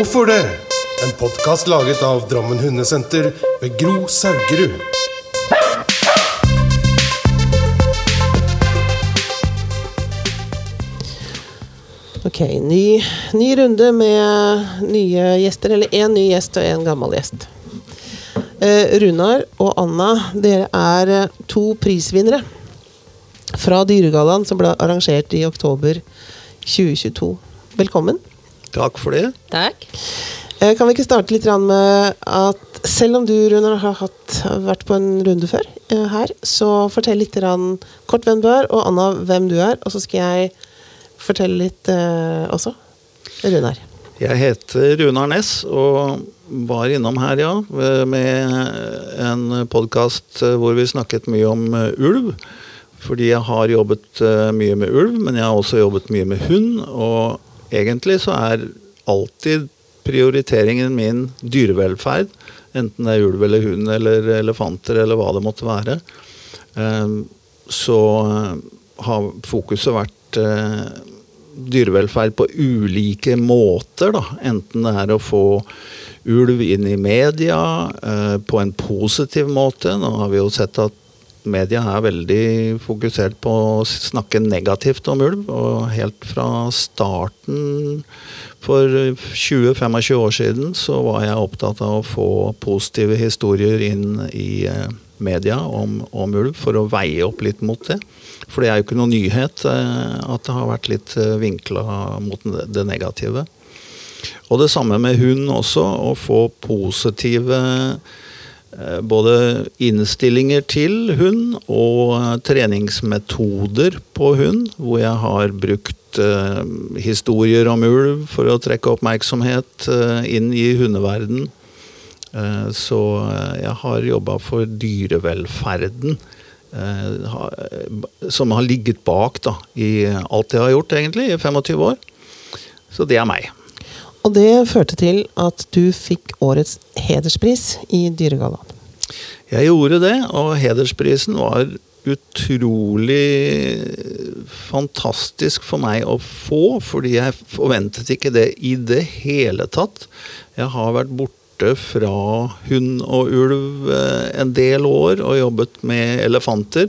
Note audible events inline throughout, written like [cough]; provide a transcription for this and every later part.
Hvorfor det? En podkast laget av Drammen Hundesenter ved Gro Saugerud. Ok, ny, ny runde med nye gjester, eller én ny gjest og én gammel gjest. Eh, Runar og Anna, dere er eh, to prisvinnere fra Dyregallaen som ble arrangert i oktober 2022. Velkommen. Takk for det. Takk. Eh, kan vi ikke starte litt med at selv om du, Runar, har hatt, vært på en runde før eh, her, så fortell litt kort hvem du er, og Anna hvem du er, og så skal jeg fortelle litt eh, også. Runar. Jeg heter Runar Næss og var innom her, ja, med en podkast hvor vi snakket mye om ulv. Fordi jeg har jobbet mye med ulv, men jeg har også jobbet mye med hund. Og egentlig så er alltid prioriteringen min dyrevelferd. Enten det er ulv eller hund eller elefanter eller hva det måtte være. Eh, Så har fokuset vært eh, dyrevelferd på ulike måter. Da. Enten det er å få ulv inn i media eh, på en positiv måte. Nå har vi jo sett at media er veldig fokusert på å snakke negativt om ulv. Og helt fra starten for 20-25 år siden så var jeg opptatt av å få positive historier inn i eh, media om, om ulv, for å veie opp litt mot det. For det er jo ikke noe nyhet eh, at det har vært litt eh, vinkla mot det, negative. Og det samme med hund også, å få positive eh, både innstillinger til hund og eh, treningsmetoder på hund, hvor jeg har brukt eh, historier om ulv for å trekke oppmerksomhet eh, inn i hundeverden. Eh, Så eh, jeg har jobba for dyrevelferden. eh, ha- eh, Som har ligget bak da, i alt jeg har gjort, egentlig, i 25 år. Så det er meg. Og det førte til at du fikk årets hederspris i Dyregallaen. Jeg gjorde det, og hedersprisen var utrolig fantastisk for meg å få, fordi jeg forventet ikke det i det hele tatt. Jeg har vært borte fra hund og ulv eh, en del år og jobbet med elefanter.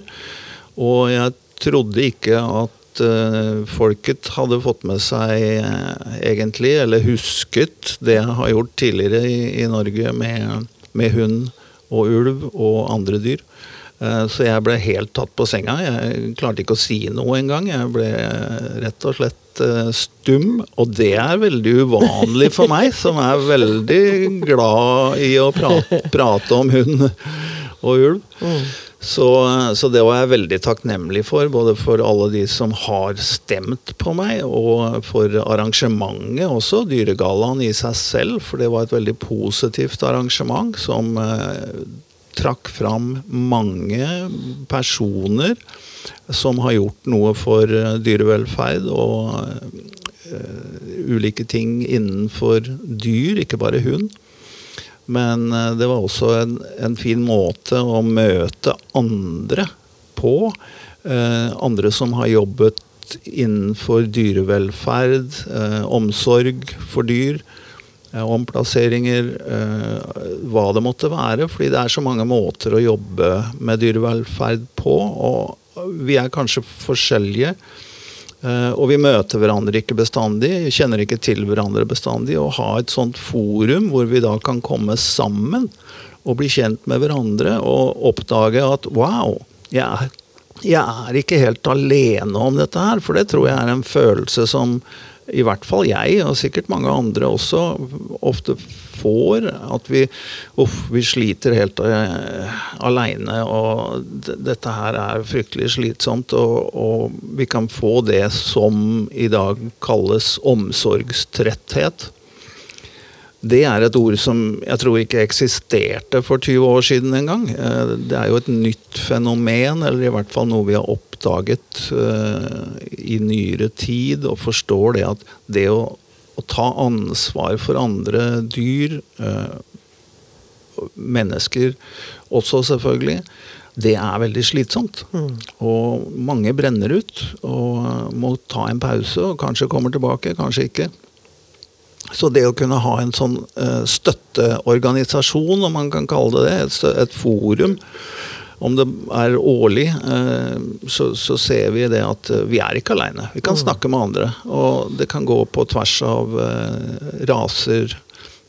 Og jeg trodde ikke at eh, folket hadde fått med seg eh, egentlig, eller husket, det jeg har gjort tidligere i, Norge med, med hund og ulv og andre dyr. Eh, Så jeg ble helt tatt på senga. Jeg klarte ikke å si noe engang. Jeg ble rett og slett eh, stum, og det er veldig uvanlig for meg, som er veldig glad i å prate, prate om hund og ulv. Så, så det var jeg veldig takknemlig for, både for alle de som har stemt på meg, og for arrangementet også, Dyregallaen i seg selv, for det var et veldig positivt arrangement som eh, trakk fram mange personer som har gjort noe for eh, dyrevelferd og eh, ulike ting innenfor dyr, ikke bare hund. Men eh, det var også en, en fin måte å møte andre på. Eh, andre som har jobbet innenfor dyrevelferd, eh, omsorg for dyr, eh, omplasseringer, eh, hva det måtte være. Fordi det er så mange måter å jobbe med dyrevelferd på, og vi er kanskje forskjellige. Eh, og vi møter hverandre ikke bestandig, kjenner ikke til hverandre bestandig. Å ha et sånt forum hvor vi da kan komme sammen og bli kjent med hverandre og oppdage at wow, jeg er, jeg er ikke helt alene om dette her. For det tror jeg er en følelse som i hvert fall jeg, og sikkert mange andre også, ofte får. At vi, uff, vi sliter helt uh, aleine, og dette her er fryktelig slitsomt. Og, og vi kan få det som i dag kalles omsorgstretthet. Det er et ord som jeg tror ikke eksisterte for 20 år siden engang. Eh, Det er jo et nytt fenomen, eller i hvert fall noe vi har oppdaget eh, i nyere tid, og forstår det at det å, å ta ansvar for andre dyr, eh, mennesker også selvfølgelig, det er veldig slitsomt. Og mange brenner ut og må ta en pause, og kanskje kommer tilbake, kanskje ikke. Så det å kunne ha en sånn eh, støtteorganisasjon, om man kan kalle det det, et, forum, om det er årlig, eh, så, så ser vi det at eh, vi er ikke aleine. Vi kan snakke med andre. Og det kan gå på tvers av raser,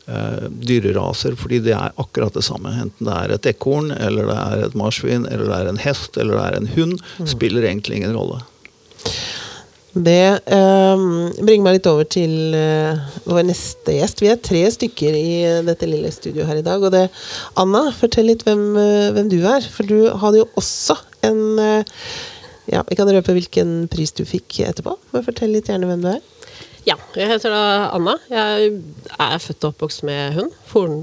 dyreraser, fordi det er akkurat det samme. Enten det er et ekorn, eller det er et marsvin, eller det er en hest, eller det er en hund. Spiller egentlig ingen rolle. Det eh, bringer meg litt over til eh, vår neste gjest. Vi er tre stykker i dette lille studioet her i dag. Og det, Anna, fortell litt hvem, eh, hvem du er. For du hadde jo også en eh, Ja, vi kan røpe hvilken pris du fikk etterpå, men fortell litt gjerne hvem du er. Ja, jeg heter da Anna. Jeg er født og oppvokst med hund.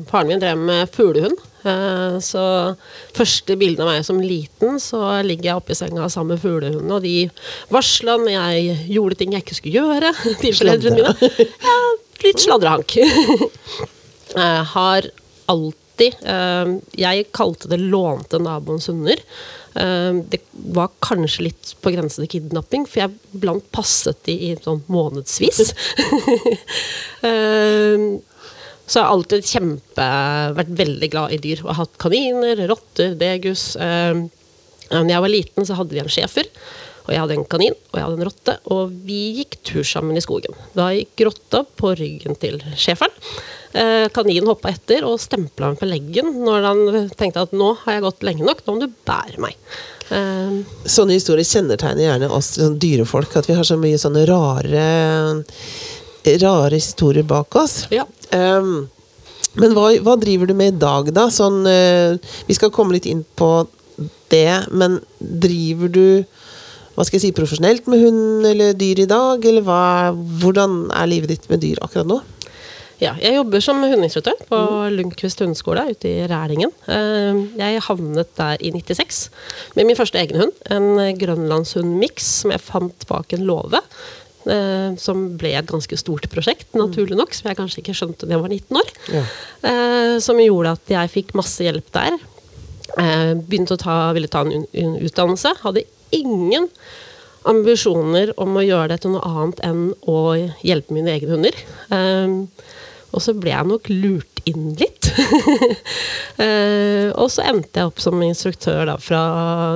Faren min drev med fuglehund. Eh, Så første bildet av meg som liten, så ligger jeg oppi senga sammen med fuglehundene, og de varsla når jeg gjorde ting jeg ikke skulle gjøre [laughs] foreldrene mine. Ja, litt sladrehank. Jeg [laughs] har alltid eh, Jeg kalte det lånte naboens hunder. Eh, Det var kanskje litt på grensen til kidnapping, for jeg blant passet de i sånn månedsvis. [laughs] Så jeg har alltid kjempe, vært veldig glad i dyr. Og hatt kaniner, rotter, degus. Eh, Da jeg var liten, så hadde vi en schæfer. Og jeg hadde en kanin og jeg hadde en rotte, og vi gikk tur sammen i skogen. Da gikk rotta på ryggen til schæferen. Eh, kaninen hoppa etter og stempla ham på leggen når han tenkte at nå har jeg gått lenge nok, nå må du bære meg. Eh, Sånne historier kjennetegner gjerne oss sånn dyrefolk. At vi har så mye sånne rare Rare historier bak oss. ja. Ehm, men hva, hva driver du med i dag, da? Sånn, uh, vi skal komme litt inn på det, men driver du hva skal jeg si, profesjonelt med hund eller dyr i dag? Eller hva, hvordan er livet ditt med dyr akkurat nå? Ja, jeg jobber som hundeinstruktør på Lundqvist hundeskole ute i Rælingen. Eh, Jeg havnet der i 96 med min første egen hund. En grønlandshund-miks som jeg fant bak en låve. Eh, Som ble et ganske stort prosjekt, naturlig nok, som jeg kanskje ikke skjønte da jeg var 19 år. Ja. Eh, Som gjorde at jeg fikk masse hjelp der. Eh, Begynte å ta, ville ta en utdannelse. Hadde ingen ambisjoner om å gjøre det til noe annet enn å hjelpe mine egne hunder. Eh, og så ble jeg nok lurt inn litt. [laughs] eh, og så endte jeg opp som instruktør da, fra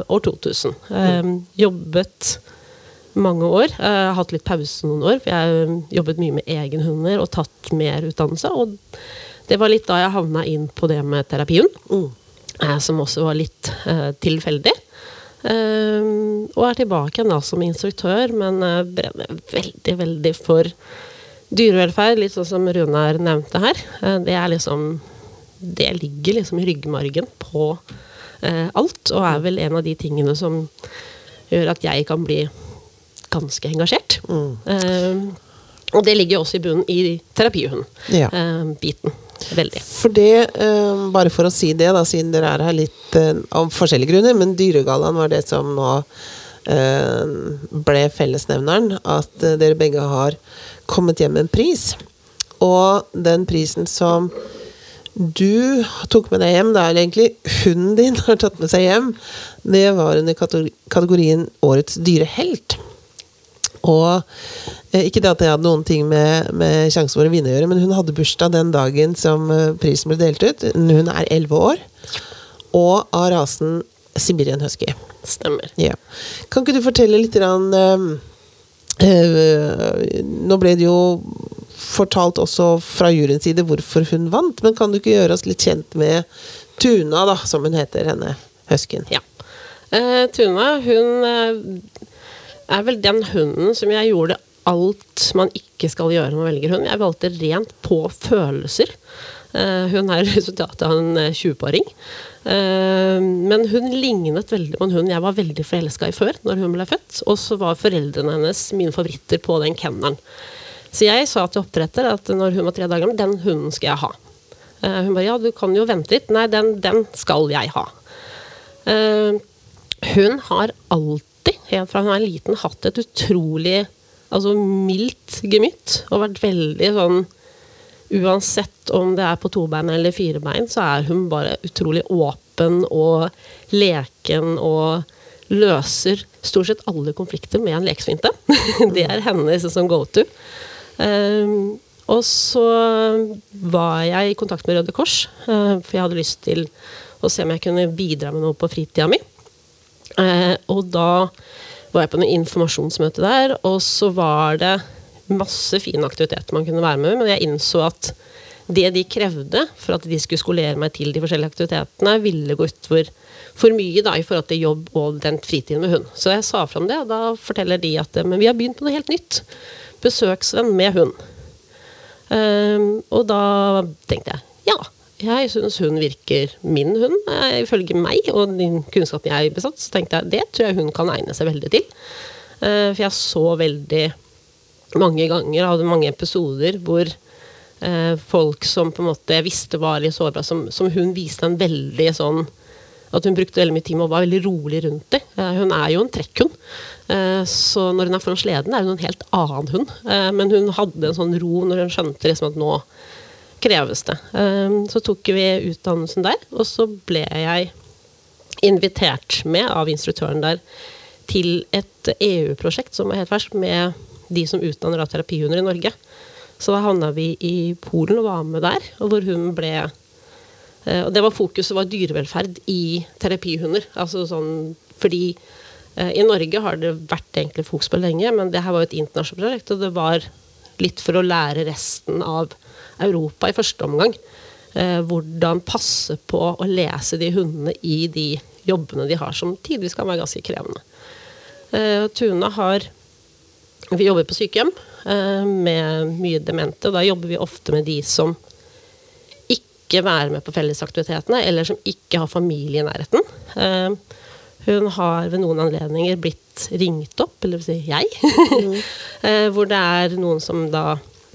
år 2000. Eh, jobbet mange år. Jeg har hatt litt pause noen år, for jeg har jobbet mye med egenhunder og tatt mer utdannelse. Og det var litt da jeg havna inn på det med terapien, mm. som også var litt uh, tilfeldig. Uh, og er tilbake igjen da som instruktør, men uh, brenner veldig, veldig for dyrevelferd, litt sånn som Runar nevnte her. Eh, det er liksom Det ligger liksom i ryggmargen på eh, alt, og er vel en av de tingene som gjør at jeg kan bli ganske engasjert. Eh, og det ligger jo også i bunnen i Ja. terapihund-biten. Veldig. For det, uh, bare for å si det, da, siden dere er her litt uh, av forskjellige grunner, men Dyregallaen var det som nå uh, ble fellesnevneren. At eh, dere begge har kommet hjem med en pris. Og den prisen som du tok med deg hjem, det er egentlig hunden din [laughs] har tatt med seg hjem, det var under kategorien Årets dyrehelt. Og eh, ikke det at det hadde noen ting med, med sjansen for å vinne å gjøre, men hun hadde bursdag den dagen som eh, prisen ble delt ut. Hun er elleve år, og av rasen Sibirian Husky. Stemmer. Ja. Kan ikke du fortelle litt rann, øh, eh, Nå ble det jo fortalt også fra juryens side hvorfor hun vant, men kan du ikke gjøre oss litt kjent med Tuna, da, som hun heter, henne huskyen? Ja. Eh, Tuna, hun er vel den hunden som jeg gjorde alt man ikke skal gjøre når man velger hund. Jeg valgte rent på følelser. Eh, hun er [laughs] resultatet av en eh, 20-paring. Eh, men hun lignet veldig på en hund jeg var veldig forelska i før, når hun ble født. Og så var foreldrene hennes mine favoritter på den kennelen. Så jeg sa til oppdretter at når hun var tre dager gammel, den hunden skal jeg ha. Eh, hun bare ja, du kan jo vente litt. Nei, den, den skal jeg ha. Eh, hun har alltid, helt fra hun er liten, hatt et utrolig altså mildt gemytt. Og vært veldig sånn Uansett om det er på to bein eller fire bein, så er hun bare utrolig åpen og leken og løser stort sett alle konflikter med en lekesfinte. [laughs] det er hennes som go to. Um, og så var jeg i kontakt med Røde Kors, eh, for jeg hadde lyst til å se om jeg kunne bidra med noe på fritida mi. Eh, og da var jeg på noe informasjonsmøte der, og så var det masse fine aktiviteter man kunne være med men jeg innså at det de krevde for at de skulle skolere meg til de forskjellige aktivitetene, ville gå utover for mye da, i forhold til jobb og den fritiden med hund. Så jeg sa fram det, og da forteller de at men vi har begynt på noe helt nytt. Besøksvenn med hund. Um, og da tenkte jeg ja, jeg syns hun virker min hund. Eh, ifølge meg og den kunnskapen jeg besatt, så tenkte jeg det tror jeg hun kan egne seg veldig til. Uh, for jeg så veldig mange ganger, hadde mange episoder hvor uh, folk som på en måte jeg visste var litt sårbare, som, som hun viste en veldig sånn at hun brukte veldig mye tid å være veldig rolig rundt det. Uh, hun er jo en trekkhund. Så når hun er foran sleden, er hun en helt annen hund. Men hun hadde en sånn ro når hun skjønte liksom at nå kreves det. Så tok vi utdannelsen der, og så ble jeg invitert med av instruktøren der til et EU-prosjekt som er helt ferskt, med de som utdanner av terapihunder i Norge. Så da havna vi i Polen og var med der, og hvor hun ble eh, Og det var fokuset var dyrevelferd i terapihunder. Altså sånn fordi eh, i Norge har det vært egentlig fokus på lenge, men det her var jo et internasjonalt prosjekt, og det var litt for å lære resten av Europa i første omgang. Eh, hvordan passe på å lese de hundene i de jobbene de har, som tidvis kan være ganske krevende. Eh, Tuna har Vi jobber på sykehjem eh, med mye demente, og da jobber vi ofte med de som ikke være med på fellesaktivitetene, eller som ikke har familie i nærheten. Eh, hun har ved noen anledninger blitt ringt opp, eller vil si jeg, [laughs] mm. Hvor det er noen som da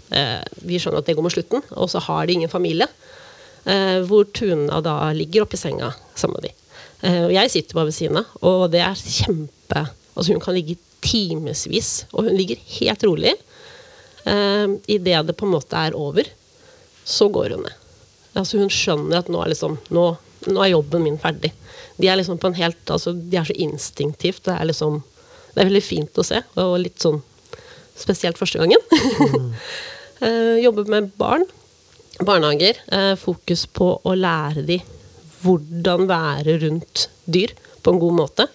Vi skjønner at det går mot slutten, og så har de ingen familie. hvor Tuna da ligger oppi senga sammen med de. og jeg sitter bare ved siden av, og det er kjempe Altså hun kan ligge timevis, og hun ligger helt rolig. Eh, Idet det på en måte er over, så går hun ned. Altså hun skjønner at nå er, liksom, nå, nå er jobben min ferdig. De er liksom på en helt altså De er så instinktivt. Det er liksom Det er veldig fint å se, og litt sånn spesielt første gangen. Mm. [laughs] uh, jobber med barn. Barnehager. Uh, fokus på å lære de hvordan være rundt dyr på en god måte.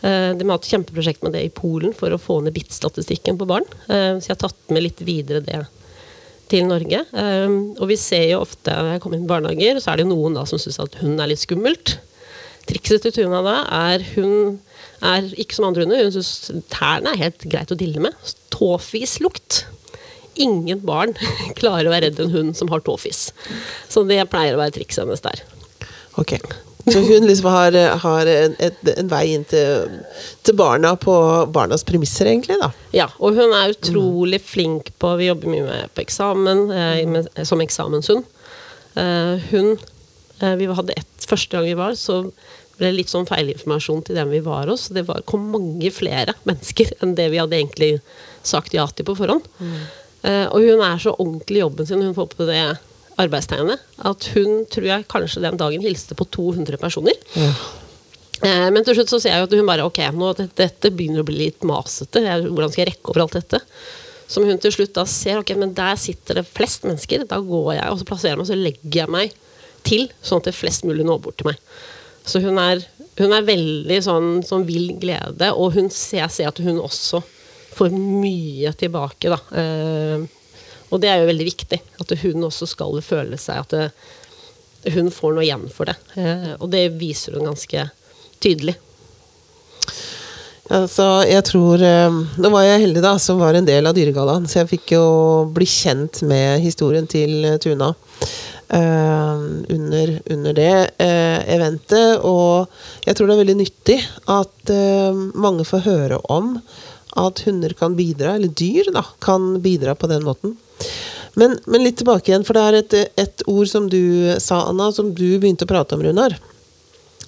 Eh, de har hatt kjempeprosjekt med det i Polen for å få ned BIT-statistikken på barn. Eh, så jeg har tatt med litt videre det til Norge. Eh, og vi ser jo ofte når jeg kommer inn i barnehager, så er det noen da som syns at hund er litt skummelt. Trikset til Tuna da er hun er ikke som andre hunder. Hun syns tærne er helt greit å dille med. Tåfislukt. Ingen barn [laughs] klarer å være redd en hund som har tåfis. Så det pleier å være trikset hennes der. Ok. Så hun liksom har, har en, en, vei inn til, til, barna på barnas premisser, egentlig? da. Ja, og hun er utrolig flink på Vi jobber mye med på eksamen, eh, med, som eksamenshund. Eh, hun eh, Vi hadde ett Første gang vi var, så ble det litt sånn feilinformasjon til dem vi var hos. Det var, kom mange flere mennesker enn det vi hadde egentlig sagt ja til på forhånd. Mm. Eh, og hun er så ordentlig i jobben sin. Hun får på det arbeidstegnet at hun tror jeg kanskje den dagen hilste på 200 personer. Ja. Eh, men til slutt så ser jeg at hun bare ok, nå, dette, dette begynner å bli litt masete. Hvordan skal jeg rekke over alt dette? Som hun til slutt da ser ok, men der sitter det flest mennesker. Da går jeg og så plasserer jeg meg, så legger jeg meg til, sånn at det flest mulig når bort til meg. Så hun er, hun er veldig sånn som vil glede, og hun ser, jeg ser at hun også får mye tilbake. da. Eh, og det er jo veldig viktig. At hun også skal føle seg at det, hun får noe igjen for det. Eh, og det viser hun ganske tydelig. Altså, jeg tror eh, Nå var jeg heldig, da, som var en del av Dyregallaen. Så jeg fikk jo bli kjent med historien til Tuna. Uh, under, under, det uh, eventet. Og jeg tror det er veldig nyttig at uh, mange får høre om at hunder kan bidra, eller dyr da, kan bidra på den måten. Men, men, litt tilbake igjen, for det er et, et, ord som du sa, Anna, som du begynte å prate om, Runar.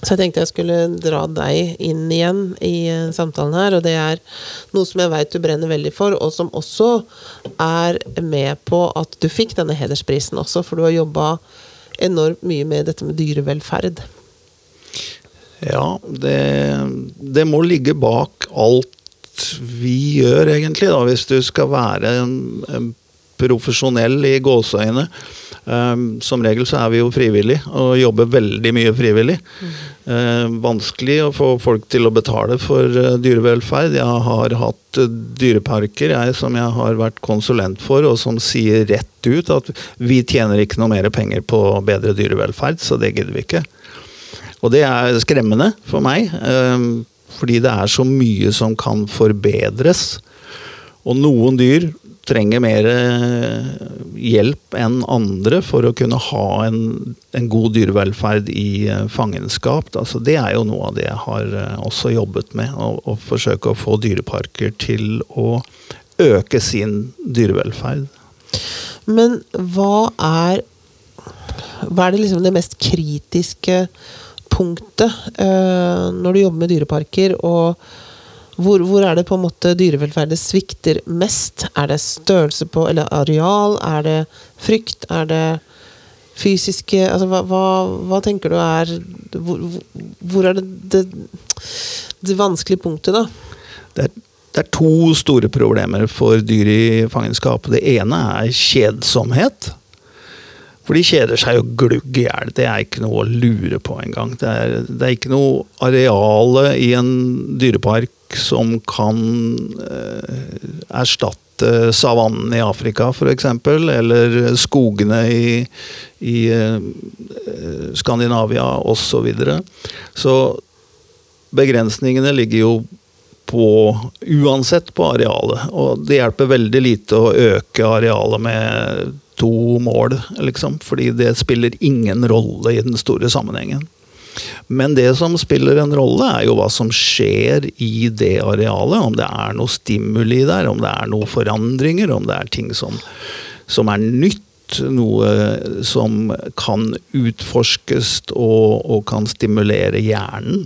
Så jeg tenkte jeg skulle dra deg inn igjen i samtalen her. Og det er noe som jeg veit du brenner veldig for, og som også er med på at du fikk denne hedersprisen også, for du har jobba enormt mye med dette med dyrevelferd. Ja, det, det må ligge bak alt vi gjør, egentlig. da, Hvis du skal være en, en profesjonell i gåseøyne. Um, som regel så er vi jo frivillige og jobber veldig mye frivillig. Uh, vanskelig å få folk til å betale for uh, dyrevelferd. Jeg har hatt uh, dyreparker jeg, som jeg har vært konsulent for, og som sier rett ut at vi tjener ikke noe mer penger på bedre dyrevelferd, så det gidder vi ikke. Og det er skremmende for meg, um, fordi det er så mye som kan forbedres. Og noen dyr trenger mer eh, hjelp enn andre for å kunne ha en, en god dyrevelferd i eh, fangenskap. Altså, det er jo noe av det jeg har eh, også jobbet med. Å, å forsøke å få dyreparker til å øke sin dyrevelferd. Men hva er Hva er det liksom det mest kritiske punktet eh, når du jobber med dyreparker? og hvor, hvor, er det på en måte dyrevelferdet svikter mest? Er det størrelse på eller areal? Er det frykt? Er det fysiske altså, hva, hva, hva tenker du er Hvor, hvor er det, det, det vanskelige punktet, da? Det er, det er, to store problemer for dyr i fangenskap. Det ene er kjedsomhet. For de kjeder seg jo glugg i hjel. Det er ikke noe å lure på engang. Det, er, det er ikke noe areale i en dyrepark som kan eh, erstatte savannen i Afrika f.eks., eller skogene i, i eh, Skandinavia osv. Så, videre. så begrensningene ligger jo på uansett på arealet. Og det hjelper veldig lite å øke arealet med to mål, liksom. Fordi det spiller ingen rolle i den store sammenhengen. Men det som spiller en rolle, er jo hva som skjer i det arealet. Om det er noe stimuli der, om det er noen forandringer, om det er ting som, som er nytt. Noe som kan utforskes og, og kan stimulere hjernen.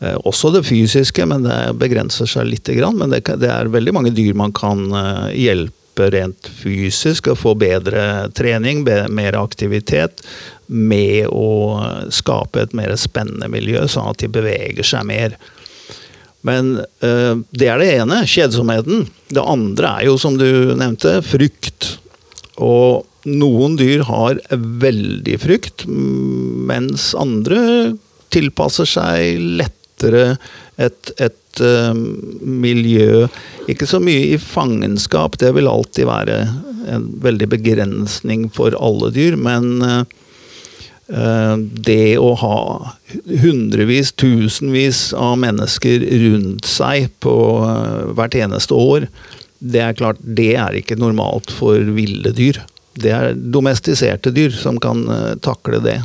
Eh, også det fysiske, men det begrenser seg litt. Men det, det er veldig mange dyr man kan eh, hjelpe rent fysisk og få bedre trening, mer aktivitet, med å skape et mer spennende miljø, sånn at de beveger seg mer. Men øh, det er det ene, kjedsomheten. Det andre er jo, som du nevnte, frykt. Og noen dyr har veldig frykt, mens andre tilpasser seg lettere et, et uh, miljø Ikke så mye i fangenskap, det vil alltid være en veldig begrensning for alle dyr, men uh, Eh, det å ha hundrevis, tusenvis av mennesker rundt seg på eh, hvert eneste år, det er klart, det er ikke normalt for ville dyr. Det er domestiserte dyr som kan eh, takle det.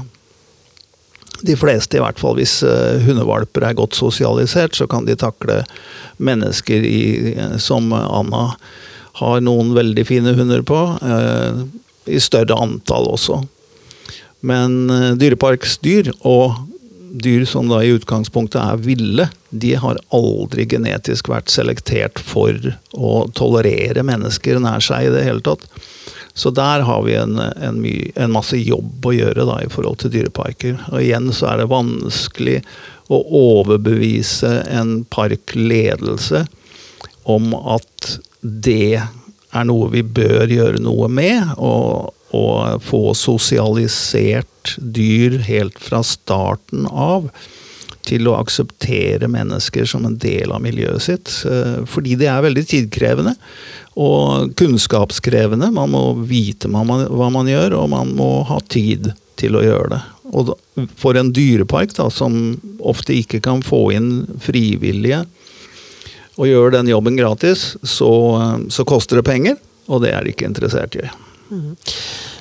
De fleste, i hvert fall hvis hundevalper er godt sosialisert, så kan de takle mennesker i, som Anna har noen veldig fine hunder på, i større antall også. Men dyreparksdyr og dyr som da i utgangspunktet er ville, de har aldri genetisk vært selektert for å tolerere mennesker nær seg i det hele tatt. Så der har vi en, en, my, en masse jobb å gjøre da, i forhold til dyreparker. Og igjen så er det vanskelig å overbevise en parkledelse om at det er noe vi bør gjøre noe med. og å få sosialisert dyr helt fra starten av til å akseptere mennesker som en del av miljøet sitt. Eh, fordi det er veldig tidkrevende og kunnskapskrevende. Man må vite hva man gjør, og man må ha tid til å gjøre det. Og for en dyrepark da, som ofte ikke kan få inn frivillige og gjøre den jobben gratis, så, så koster det penger, og det er de ikke interessert i. Mm.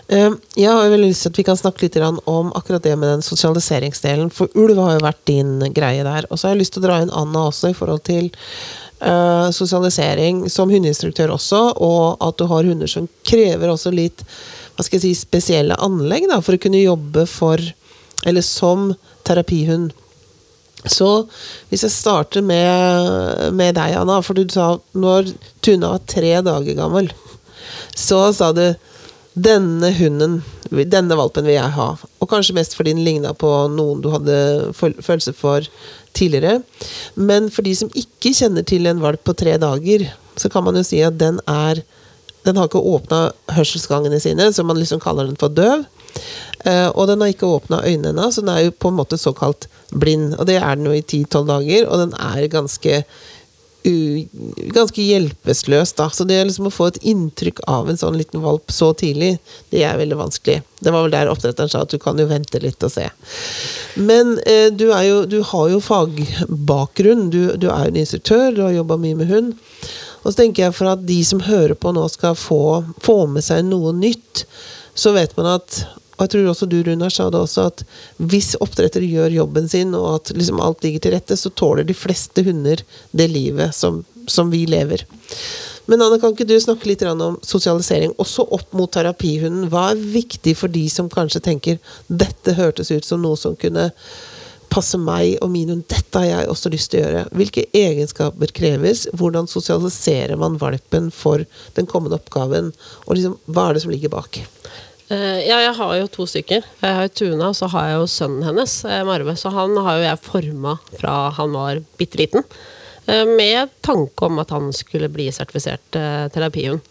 Jeg har veldig lyst til at vi kan snakke litt om akkurat det med den sosialiseringsdelen. For ulv har jo vært din greie der. Og så har jeg lyst til å dra inn Anna også i forhold til uh, sosialisering som hundeinstruktør også, og at du har hunder som krever også litt hva skal jeg si, spesielle anlegg da, for å kunne jobbe for, eller som terapihund. Så hvis jeg starter med, med deg, Anna, for du sa når Tuna var tre dager gammel, så sa du denne hunden, denne valpen vil jeg ha. Og kanskje mest fordi den ligna på noen du hadde følelse for tidligere. Men for de som ikke kjenner til en valp på tre dager, så kan man jo si at den er den har ikke åpna hørselsgangene sine, så man liksom kaller den for døv. Eh, og den har ikke åpna øynene ennå, så den er jo på en måte såkalt blind. Og det er den jo i 10-12 dager, og den er ganske ganske hjelpeløs, da. Så det liksom å få et inntrykk av en sånn liten valp så tidlig, det er veldig vanskelig. Det var vel der oppdretteren sa at du kan jo vente litt og se. Men eh, du, jo, du har jo fagbakgrunn. Du, du er jo en instruktør, du har jobba mye med hund. Og så tenker jeg for at de som hører på nå skal få, få med seg noe nytt, så vet man at og jeg tror også du, Runar, sa det også, at hvis oppdrettere gjør jobben sin, og at liksom alt ligger til rette, så tåler de fleste hunder det livet som, som vi lever. Men Anne, kan ikke du snakke litt om sosialisering, også opp mot terapihunden? Hva er viktig for de som kanskje tenker dette hørtes ut som noe som kunne passe meg og min hund? Dette har jeg også lyst til å gjøre. Hvilke egenskaper kreves? Hvordan sosialiserer man valpen for den kommende oppgaven? Og liksom, hva er det som ligger bak? Uh, ja, jeg har jo to stykker. Jeg har Tuna, og så har jeg jo sønnen hennes, uh, Marve. Så han har jo jeg forma fra han var bitte liten. Uh, med tanke om at han skulle bli sertifisert terapihund.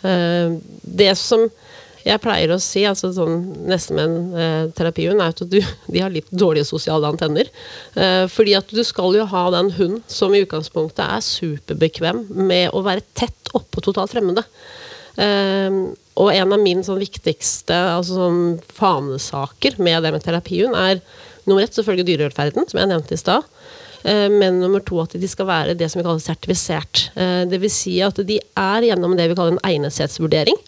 det som jeg pleier å si, altså sånn, nesten med en terapihund, er at du, [laughs] de har litt dårlige sosiale antenner. fordi at du skal jo ha den hunden som i utgangspunktet er superbekvem med å være tett oppå totalt fremmede. Uh, og en av mine sånn viktigste altså sånn fanesaker med det med terapihund, er nummer ett selvfølgelig dyrevelferden, som jeg nevnte i stad. Uh, men nummer to at de skal være det som vi kaller sertifisert. Uh, Dvs. Si at de er gjennom det vi kaller en egnethetsvurdering.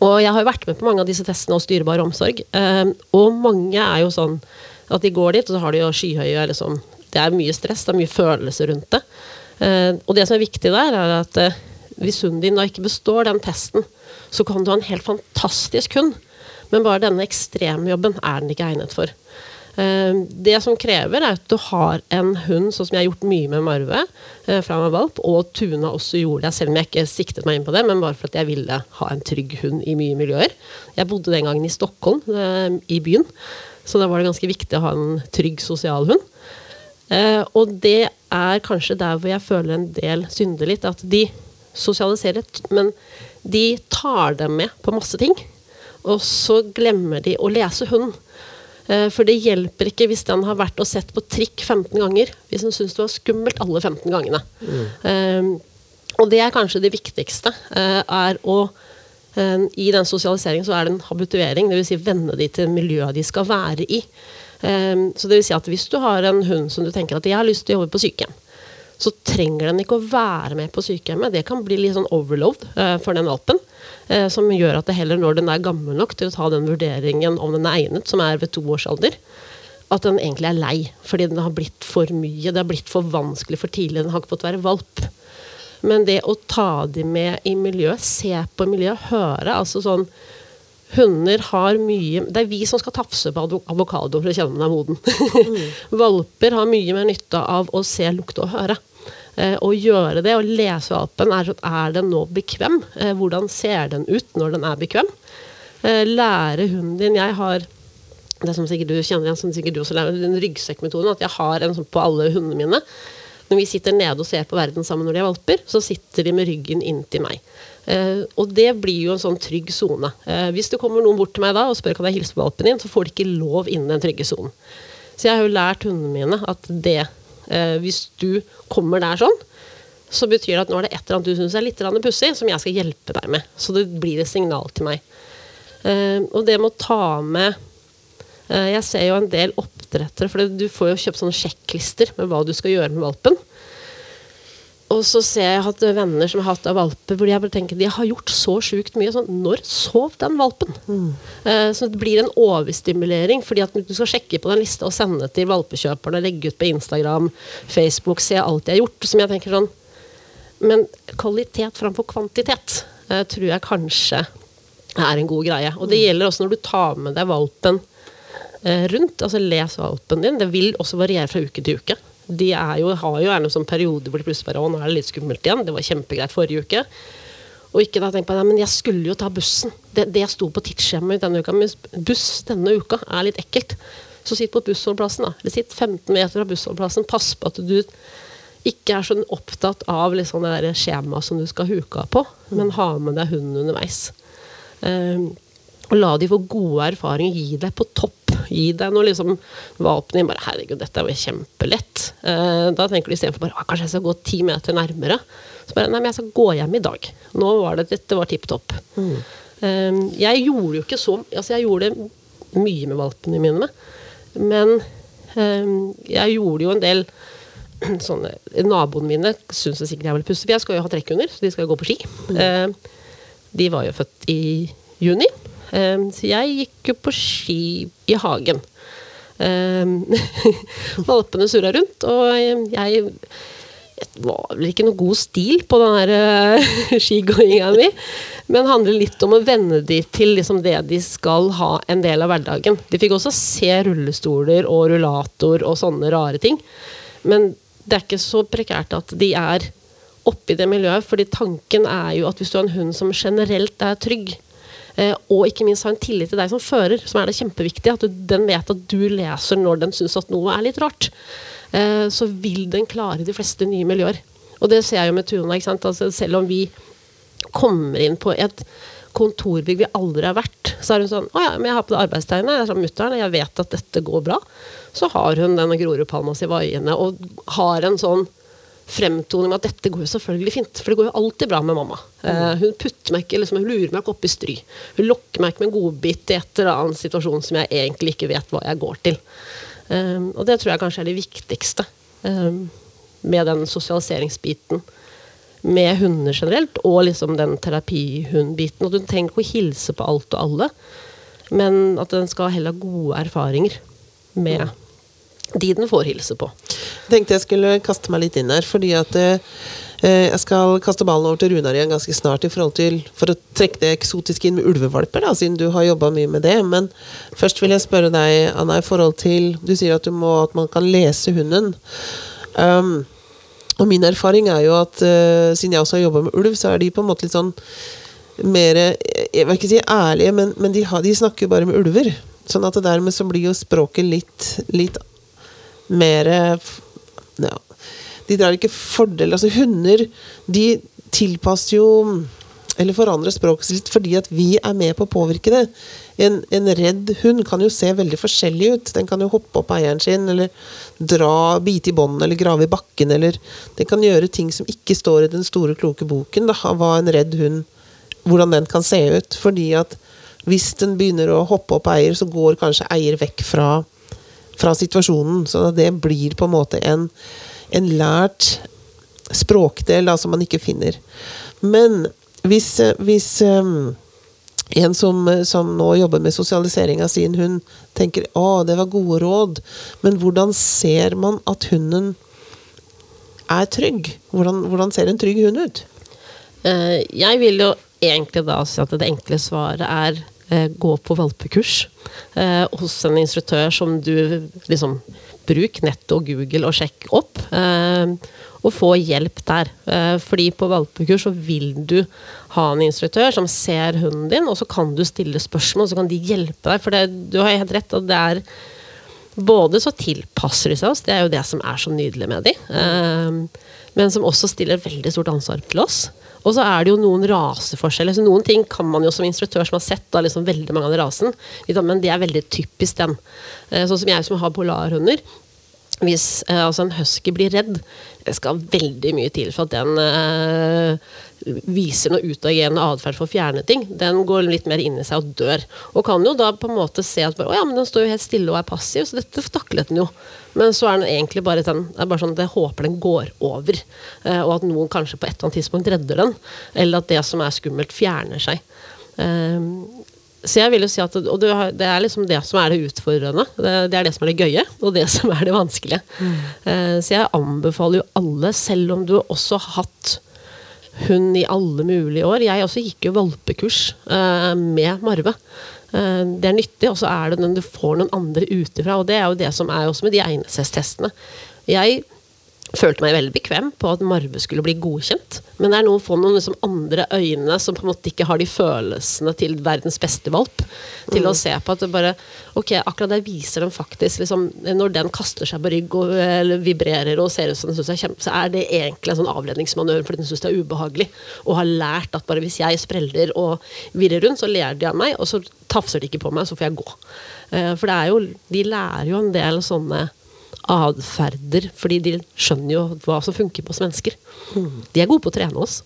og jeg har jo vært med på mange av disse testene hos Dyrebar omsorg. og mange er jo sånn at de går dit, og så har de jo skyhøye liksom, Det er mye stress, det er mye følelser rundt det. og det som er viktig der, er at hvis hunden din da ikke består den testen, så kan du ha en helt fantastisk hund, men bare denne ekstremjobben er den ikke egnet for. Eh, det som krever, er at du har en hund, sånn som jeg har gjort mye med Marve fra fra var valp, og Tuna også gjorde det, selv om jeg ikke siktet meg inn på det, men bare for at jeg ville ha en trygg hund i mye miljøer. Jeg bodde den gangen i Stockholm, eh, i byen, så da var det ganske viktig å ha en trygg sosial hund. Og det er kanskje der hvor jeg føler en del synder litt, at de sosialisere, men de tar dem med på masse ting. Og så glemmer de å lese hunden. Eh, for det hjelper ikke hvis den har vært og sett på trikk 15 ganger, hvis den syns det var skummelt alle 15 gangene. Mm. Um, og det er kanskje det viktigste. Uh, er å um, I den sosialiseringen så er det en habituering, dvs. Si venne de til miljøet de skal være i. Um, så det vil si at hvis du har en hund som du tenker at jeg har lyst til å jobbe på sykehjem, så trenger den ikke å være med på sykehjemmet. Det kan bli litt sånn overload uh, for den valpen. Uh, som gjør at det heller når den er gammel nok til å ta den vurderingen om den er egnet, som er ved to års alder, at den egentlig er lei. Fordi den har blitt for mye. Det har blitt for vanskelig for tidlig. Den har ikke fått være valp. Men det å ta dem med i miljøet, se på miljøet, høre altså sånn Hunder har mye Det er vi som skal tafse på avokado for å kjenne om den er moden. [laughs] Mm. Valper har mye mer nytte av å se, lukte og høre. Eh, å gjøre det, å lese valpen, er sånn Er den nå bekvem? Eh, hvordan ser den ut når den er bekvem? Eh, lære hunden din Jeg har det som sikkert du kjenner igjen, som sikkert du også lærer, den ryggsekkmetoden. At jeg har en sånn på alle hundene mine. Når vi sitter nede og ser på verden sammen når de er valper, så sitter de med ryggen inntil meg. Eh, og det blir jo en sånn trygg sone. Eh, hvis det kommer noen bort til meg da og spør kan jeg hilse på valpen din, så får de ikke lov innen den trygge sonen. Så jeg har jo lært hundene mine at det Eh, hvis du kommer der sånn, så betyr det at nå er det et eller annet du syns er litt pussig, som jeg skal hjelpe deg med. Så det blir et signal til meg. Eh, og det med å ta med eh, Jeg ser jo en del oppdrettere, for du får jo kjøpt sånne sjekklister med hva du skal gjøre med valpen. Og så ser jeg at venner som har hatt av valper, hvor jeg bare tenker de har gjort så sjukt mye. Sånn, når sov den valpen? Mm. Uh, så det blir en overstimulering, fordi at du skal sjekke på den lista og sende til valpekjøperne, legge ut på Instagram, Facebook, se alt de har gjort. Som jeg tenker sånn Men kvalitet framfor kvantitet uh, tror jeg kanskje er en god greie. Og det mm. gjelder også når du tar med deg valpen uh, rundt. Altså les valpen din. Det vil også variere fra uke til uke de jo, har jo gjerne sånn periode hvor de plutselig bare Å, nå er det litt skummelt igjen. Det var kjempegreit forrige uke. Og ikke da tenke på det, men jeg skulle jo ta bussen. Det, det sto på tidsskjemaet denne uka. Men buss denne uka er litt ekkelt. Så sitt på bussholdeplassen, da. Eller sitt 15 meter fra bussholdeplassen. Pass på at du ikke er så opptatt av liksom det skjemaet som du skal huke av på, men ha med deg hunden underveis. Eh, og la de få gode erfaringer. Gi deg på topp. Gi deg noe liksom våpen i. Bare 'herregud, dette er jo kjempelett'. Eh, da tenker du istedenfor bare ah, 'kanskje jeg skal gå ti meter nærmere'. Så bare 'nei, men jeg skal gå hjem i dag'. Nå var det, dette var tipp topp. Eh, jeg gjorde jo ikke så Altså, jeg gjorde mye med valpene mine, men eh, jeg gjorde jo en del [clears throat] sånne Naboene mine syns sikkert jeg vil pusse pussig, for jeg skal jo ha trekkhunder, så de skal jo gå på ski. Eh, de var jo født i juni, så jeg gikk jo på ski i hagen. Eh, [laughs] valpene surra rundt, og jeg det var vel ikke noe god stil på den her uh, [laughs] skigåinga mi. Men handler litt om å venne de til liksom det de skal ha en del av hverdagen. De fikk også se rullestoler og rullator og sånne rare ting. Men det er ikke så prekært at de er oppi det miljøet. fordi tanken er jo at hvis du har en hund som generelt er trygg, og ikke minst ha en tillit til deg som fører, som er det kjempeviktige, at du, den vet at du leser når den syns at noe er litt rart, eh, så vil den klare de fleste nye miljøer. Og det ser jeg jo med Tuna. ikke sant? Altså, selv om vi kommer inn på et kontorbygg vi aldri har vært, så er hun sånn 'Å ja, men jeg har på det arbeidstegnet. Jeg er med mutter'n, jeg vet at dette går bra.' Så har hun denne Grorudpalma si vaiende og har en sånn fremtoning med at dette går jo selvfølgelig fint, for det går jo alltid bra med mamma. Uh, hun putter meg ikke, liksom, hun lurer meg ikke opp i stry. Hun lokker meg ikke med en godbit i et eller annet situasjon som jeg egentlig ikke vet hva jeg går til. Um, og det tror jeg kanskje er det viktigste um, med den sosialiseringsbiten med hunder generelt, og liksom den terapihundbiten. At hun trenger ikke å hilse på alt og alle, men at den skal heller ha gode erfaringer med de den får hilse på. Jeg tenkte jeg skulle kaste meg litt inn her, fordi at eh, jeg skal kaste ballen over til Runar igjen ganske snart i forhold til, for å trekke det eksotiske inn med ulvevalper, da, siden du har jobba mye med det. Men først vil jeg spørre deg, Anna, i forhold til Du sier at, du må, at man kan lese hunden. Um, og min erfaring er jo at uh, siden jeg også har jobba med ulv, så er de på en måte litt sånn mer Jeg vil ikke si ærlige, men, men de, har, de snakker bare med ulver. Sånn at dermed så blir jo språket litt, litt mer ja, De drar ikke fordel Altså, hunder, de tilpasser jo eller forandrer språket sitt fordi at vi er med på å påvirke det. En, en, redd hund kan jo se veldig forskjellig ut. Den kan jo hoppe opp eieren sin, eller dra, bite i bånden, eller grave i bakken, eller Den kan gjøre ting som ikke står i den store, kloke boken, da, hva en redd hund Hvordan den kan se ut. Fordi at hvis den begynner å hoppe opp eier, så går kanskje eier vekk fra fra situasjonen. Så det blir på en måte en, en lært språkdel da, som man ikke finner. Men hvis, hvis um, en som, som, nå jobber med sosialisering sin hund, tenker å, det var gode råd, men hvordan ser man at hunden er trygg? Hvordan, hvordan ser en trygg hund ut? Uh, jeg vil jo egentlig da si at det enkle svaret er gå på valpekurs uh, hos en instruktør som du liksom Bruk nett og Google og sjekk opp. Uh, og få hjelp der. Fordi på valpekurs så vil du ha en instruktør som ser hunden din, og så kan du stille spørsmål, og så kan de hjelpe deg. For det, du har helt rett at det er både så tilpasser de seg oss, det er jo det som er så nydelig med de, men som også stiller veldig stort ansvar til oss. Og så er det jo noen raseforskjeller. så Noen ting kan man jo som instruktør som har sett da, liksom veldig mange av den rasen, men det er veldig typisk den. Eh, sånn som jeg som har polarhunder. Hvis eh, altså en husky blir redd, det skal veldig mye til for at den eh, viser noe utagerende atferd for å fjerne ting. Den går litt mer inn i seg og dør. Og kan jo da på en måte se at bare, ja, men den står jo helt stille og er passiv, så dette taklet den jo. Men så er den egentlig bare den, det er bare sånn at jeg håper den går over. Eh, og at noen kanskje på et eller annet tidspunkt redder den. Eller at det som er skummelt, fjerner seg. Eh, så jeg vil jo si at Og det er liksom det som er det utfordrende. Det, det er det som er det gøye, og det [laughs] som er det vanskelige. Mm. Eh, så jeg anbefaler jo alle, selv om du også har hatt hund i alle mulige år Jeg også gikk jo valpekurs eh, med Marve. Eh, det er nyttig, og så er det når du får noen andre utenfra. Og det er jo det som er også med de egnethetstestene. Jeg følte meg veldig bekvem på at Marve skulle bli godkjent. Men det er noe å få noen liksom andre øyne som på en måte ikke har de følelsene til verdens beste valp, til å se på at det bare Ok, akkurat der viser den faktisk liksom, Når den kaster seg på rygg og eller, vibrerer og ser ut som den synes er kjempe, så er det egentlig en sånn avledningsmanøver fordi den syns det er ubehagelig. Og har lært at bare hvis jeg spreller og virrer rundt, så ler de av meg, og så tafser de ikke på meg, så får jeg gå. Eh, For det er jo De lærer jo en del sånne atferder, fordi de skjønner jo hva som funker på oss mennesker. De er gode på å trene oss.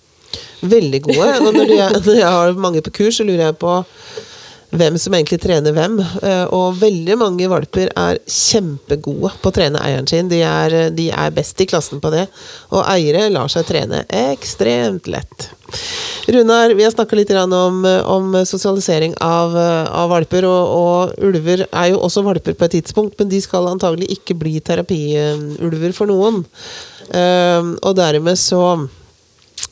Veldig gode. Og [laughs] når jeg, når jeg har mange på kurs, så lurer jeg på hvem som egentlig trener hvem. Eh, Og veldig mange valper er kjempegode på å trene eieren sin. De er, de er best i klassen på det. Og eiere lar seg trene ekstremt lett. Runar, vi har snakka litt om, om sosialisering av, av valper. Og, og ulver er jo også valper på et tidspunkt, men de skal antagelig ikke bli terapiulver for noen. Eh, Og dermed så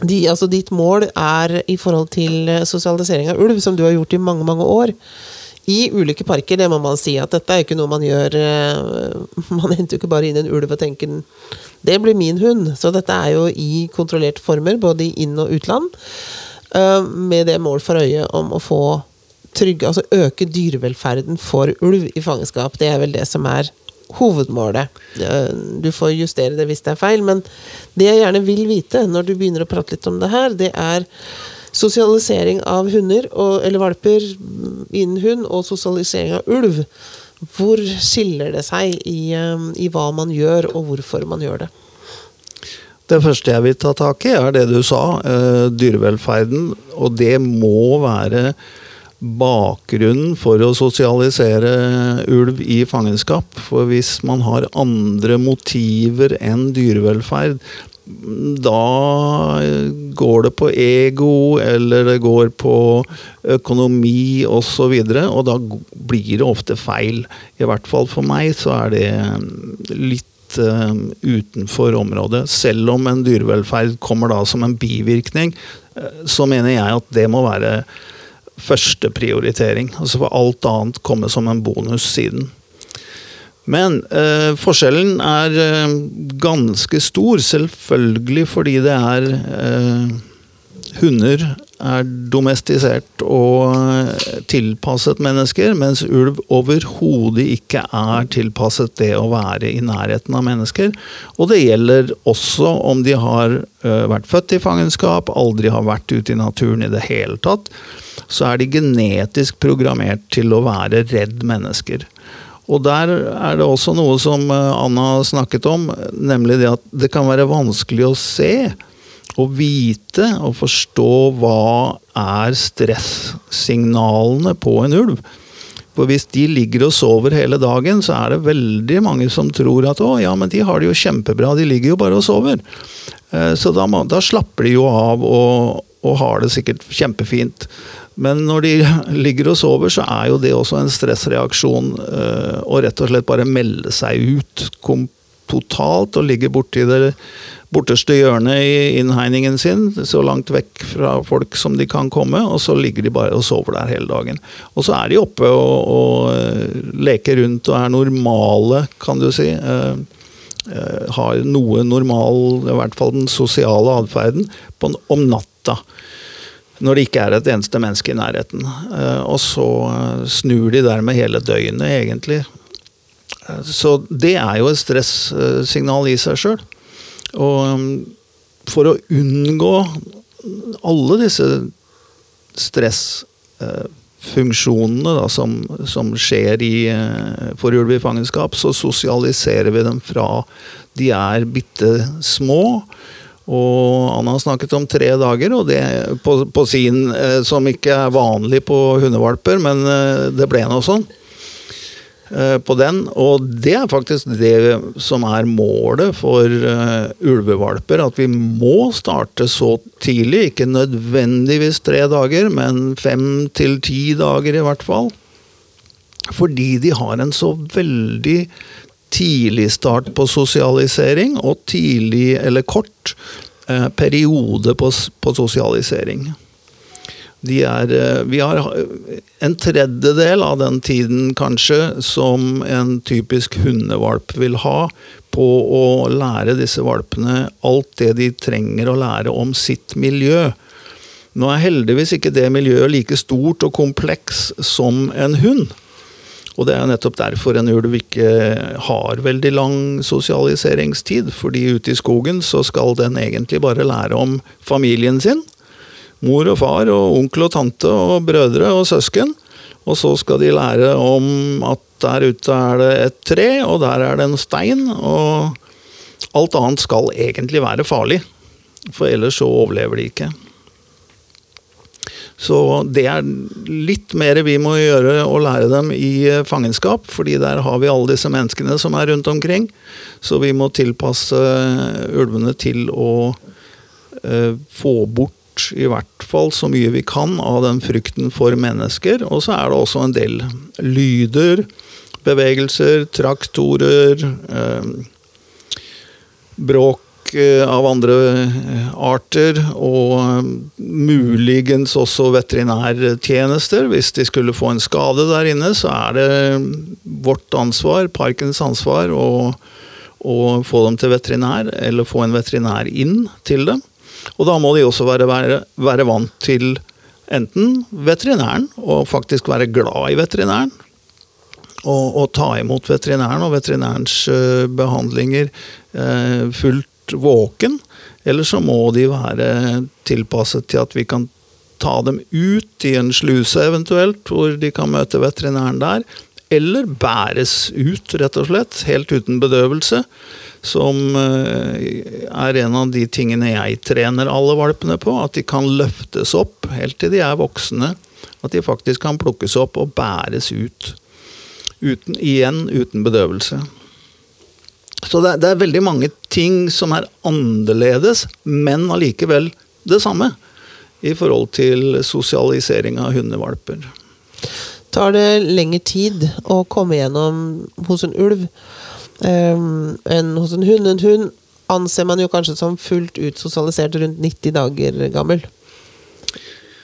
de, altså ditt mål er i forhold til eh, sosialisering av ulv, som du har gjort i mange, mange år. I ulike parker, det må man si at dette er ikke noe man gjør eh, [laughs] Man henter jo ikke bare inn en ulv og tenker det blir min hund. Så dette er jo i kontrollerte former, både i inn- og utland. eh, Med det mål for øye om å få trygge, altså øke dyrevelferden for ulv i fangenskap. Det er vel det som er hovedmålet. Du får justere det hvis det er feil, men det jeg gjerne vil vite når du begynner å prate litt om det her, det er sosialisering av hunder, og, eller valper innen hund, og sosialisering av ulv. Hvor skiller det seg i, eh, i hva man gjør, og hvorfor man gjør det? Det første jeg vil ta tak i, er det du sa, eh, dyrevelferden. Og det må være bakgrunnen for å sosialisere ulv i fangenskap. For hvis man har andre motiver enn dyrevelferd, da går det på ego, eller det går på økonomi osv., og, videre, og da blir det ofte feil. I hvert fall for meg så er det litt eh, utenfor området. Selv om en dyrevelferd kommer da som en bivirkning, eh, så mener jeg at det må være første prioritering. Altså for alt annet komme som en bonus siden. Men eh, forskjellen er eh, ganske stor, selvfølgelig fordi det er eh, Hunder er domestisert og eh, tilpasset mennesker, mens ulv overhodet ikke er tilpasset det å være i nærheten av mennesker. Og det gjelder også om de har eh, vært født i fangenskap, aldri har vært ute i naturen i det hele tatt. Så er de genetisk programmert til å være redd mennesker. Og der er det også noe som eh, Anna snakket om, nemlig det at det kan være vanskelig å se og vite og forstå hva er stresssignalene på en ulv. For hvis de ligger og sover hele dagen, så er det veldig mange som tror at å, ja, men de har det jo kjempebra, de ligger jo bare og sover. Eh, Så da, da slapper de jo av og, og har det sikkert kjempefint. Men når de ligger og sover, så er jo det også en stressreaksjon. eh, Å rett og slett bare melde seg ut totalt og ligge borti det borteste hjørnet i innhegningen sin, så langt vekk fra folk som de kan komme, og så ligger de bare og sover der hele dagen. Og så er de oppe og, og eh, leker rundt og er normale, kan du si. eh, har noe normal, i hvert fall den sosiale atferden, om natta. Når det ikke er et eneste menneske i nærheten. Eh, Og så eh, snur de dermed hele døgnet, egentlig. Eh, Så det er jo et stresssignal i seg sjøl. Og um, for å unngå alle disse stressfunksjonene da, som, som skjer i for så sosialiserer vi dem fra de er bitte små. Og han har snakket om tre dager, og det på, på sin, eh, som ikke er vanlig på hundevalper, men eh, det ble noe sånn eh, på den. Og det er faktisk det som er målet for eh, ulvevalper. At vi må starte så tidlig. Ikke nødvendigvis tre dager, men fem til ti dager i hvert fall. Fordi de har en så veldig tidlig start på sosialisering, og tidlig, eller kort, eh, periode på, på sosialisering. Er, eh, vi har en tredjedel av den tiden kanskje som en typisk hundevalp vil ha på å lære disse valpene alt det de trenger å lære om sitt miljø. Nå er heldigvis ikke det miljøet like stort og kompleks som en hund. Og det er nettopp derfor en ulv ikke har veldig lang sosialiseringstid. Fordi ute i skogen så skal den egentlig bare lære om familien sin. Mor og far og onkel og tante og brødre og søsken. Og så skal de lære om at der ute er det et tre, og der er det en stein. Og alt annet skal egentlig være farlig. For ellers så overlever de ikke. Så det er litt mer vi må gjøre og lære dem i eh, fangenskap, fordi der har vi alle disse menneskene som er rundt omkring. Så vi må tilpasse eh, ulvene til å eh, få bort i hvert fall så mye vi kan av den frykten for mennesker. Og så er det også en del lyder, bevegelser, traktorer, eh, bråk Eh, av andre eh, arter, og eh, muligens også veterinærtjenester. Hvis de skulle få en skade der inne, så er det vårt ansvar, parkens ansvar, å, å få dem til veterinær, eller få en veterinær inn til dem. Og da må de også være, være, være vant til enten veterinæren, og faktisk være glad i veterinæren, og, og, ta imot veterinæren og veterinærens uh, behandlinger uh, fullt våken, eller så må de være tilpasset til at vi kan ta dem ut i en sluse eventuelt, hvor de kan møte veterinæren der. Eller bæres ut, rett og slett, helt uten bedøvelse. Som eh, er en av de tingene jeg trener alle valpene på. At de kan løftes opp helt til de er voksne. At de faktisk kan plukkes opp og bæres ut. Uten, igjen uten bedøvelse. Så det, det, er veldig mange ting som er annerledes, men allikevel det samme. I forhold til sosialisering av hundevalper. Tar det lengre tid å komme gjennom hos en ulv um, enn hos en hund? En hund anser man jo kanskje som fullt ut sosialisert rundt 90 dager gammel.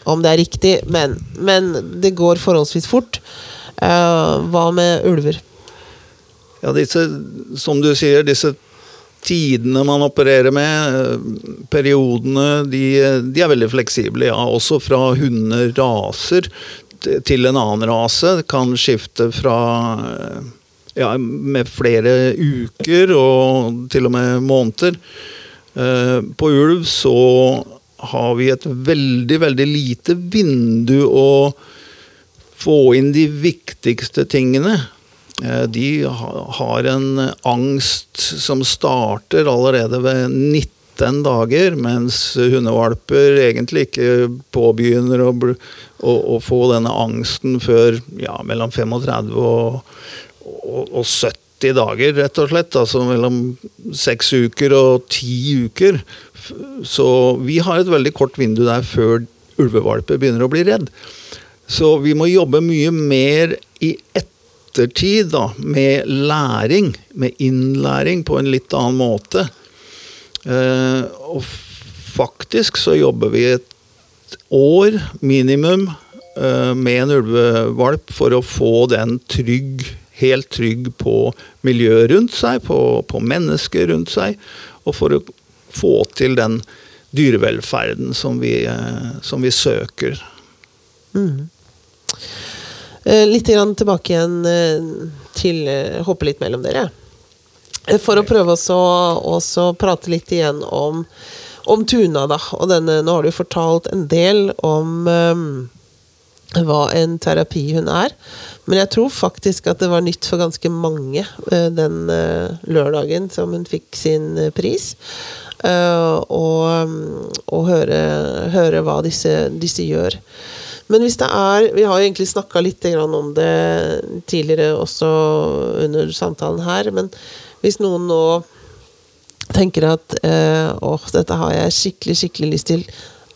Om det er riktig, men, men det går forholdsvis fort. Uh, hva med ulver? Ja, disse, som du sier, disse tidene man opererer med, periodene, de, de er veldig fleksible. Ja, også fra hunderaser til en annen rase. Kan skifte fra ja, med flere uker og til og med måneder. Eh, på ulv så har vi et veldig, veldig lite vindu å få inn de viktigste tingene. Eh, de har en angst som starter allerede ved 19 dager, mens hundevalper egentlig ikke påbegynner å, å, å få denne angsten før ja, mellom 35 og, og, og 70 dager, rett og slett. Altså mellom seks uker og ti uker. Så vi har et veldig kort vindu der før ulvevalper begynner å bli redd. Så vi må jobbe mye mer i ett ettertid, da, med læring, med innlæring på en litt annen måte. Eh, og faktisk så jobber vi et år minimum eh, med en ulvevalp for å få den trygg, helt trygg på miljøet rundt seg, på, på mennesker rundt seg, og for å få til den dyrevelferden som vi, eh, som vi søker. Mm. Eh, litt grann tilbake igjen eh, til eh, Hoppe litt mellom dere. For å prøve å prate litt igjen om, om Tuna, da. Og denne, nå har du fortalt en del om um, hva en terapihund er. Men jeg tror faktisk at det var nytt for ganske mange den lørdagen som hun fikk sin uh, pris. og høre, høre, hva disse, disse gjør. Men hvis det er Vi har jo egentlig snakka litt om det tidligere også under samtalen her, men hvis noen nå tenker at eh, åh, dette har jeg skikkelig, skikkelig lyst til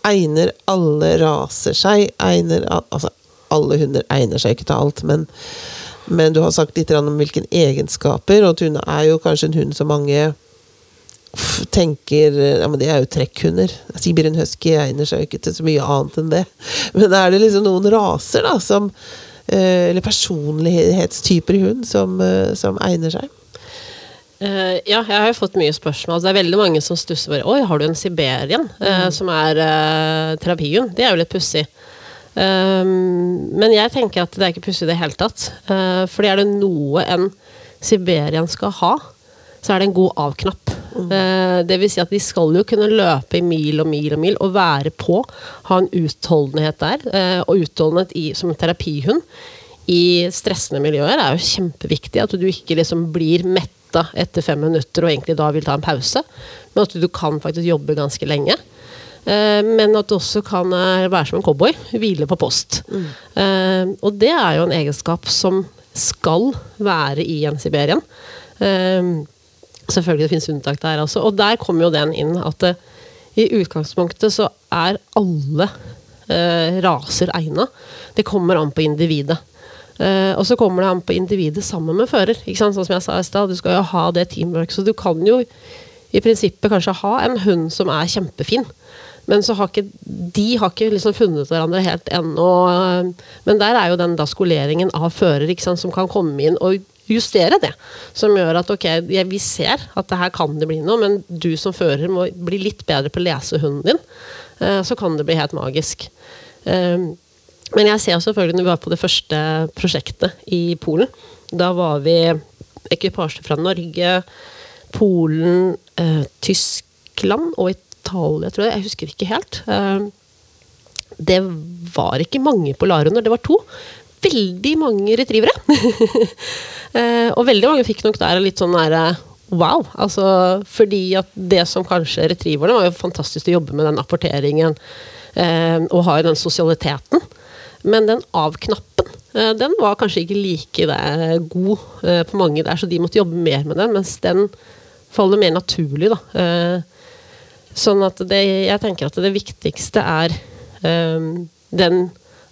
Egner alle raser seg? Egner Altså, alle hunder egner seg ikke til alt, men, men du har sagt litt om hvilke egenskaper, og Tune er jo kanskje en hund som mange tenker ja, men Det er jo trekkhunder. Sibirien husky egner seg ikke til så mye annet enn det. Men er det liksom noen raser, da, som eh, Eller personlighetstyper i hund som, eh, som egner seg? Uh, ja, jeg har jo fått mye spørsmål. Altså, det er veldig mange som stusser bare Oi, har du en siberian? eh, som er uh, terapihund. Det er jo litt pussig. Um, men jeg tenker at det er ikke pussig i det hele tatt. Uh, fordi er det noe en siberian skal ha, så er det en god av-knapp. Mm. det vil si at de skal jo kunne løpe i mil og mil og mil og være på. Ha en utholdenhet der. Uh, og utholdenhet i, som terapihund i stressende miljøer er jo kjempeviktig. At du ikke liksom blir metta etter fem minutter og egentlig da vil ta en pause. Men at du kan faktisk jobbe ganske lenge. Eh, men at du også kan eh, være som en cowboy. Hvile på post. Mm. og det er jo en egenskap som skal være i en siberian. Selvfølgelig det finnes unntak der også. Og der kommer jo den inn at uh, i utgangspunktet så er alle raser egna. Det kommer an på individet. Uh, og så kommer det an på individet sammen med fører. Sånn som jeg sa i stad, Du skal jo ha det teamwork. Så du kan jo i prinsippet kanskje ha en hund som er kjempefin. Men så har ikke, de har ikke liksom funnet hverandre helt ennå. Men der er jo den da skoleringen av fører som kan komme inn og justere det. Som gjør at ok, vi ser at det her kan det bli noe, men du som fører må bli litt bedre på å lese hunden din. Uh, så kan det bli helt magisk. Uh, men jeg ser selvfølgelig når vi var på det første prosjektet i Polen. Da var vi ekvipasje fra Norge, Polen, eh, Tyskland og Italia, tror jeg. Jeg husker ikke helt. Eh, det var ikke mange polarhunder, det var to. Veldig mange retrivere. [laughs] eh, og veldig mange fikk nok der litt sånn derre Wow! Altså, fordi at det som kanskje retrieverne var jo fantastisk å jobbe med den apporteringen eh, og ha den sosialiteten. Men den av-knappen eh, den var kanskje ikke like god eh, på mange der, så de måtte jobbe mer med den. Mens den faller mer naturlig, da. Eh, sånn at det, jeg tenker at det viktigste er den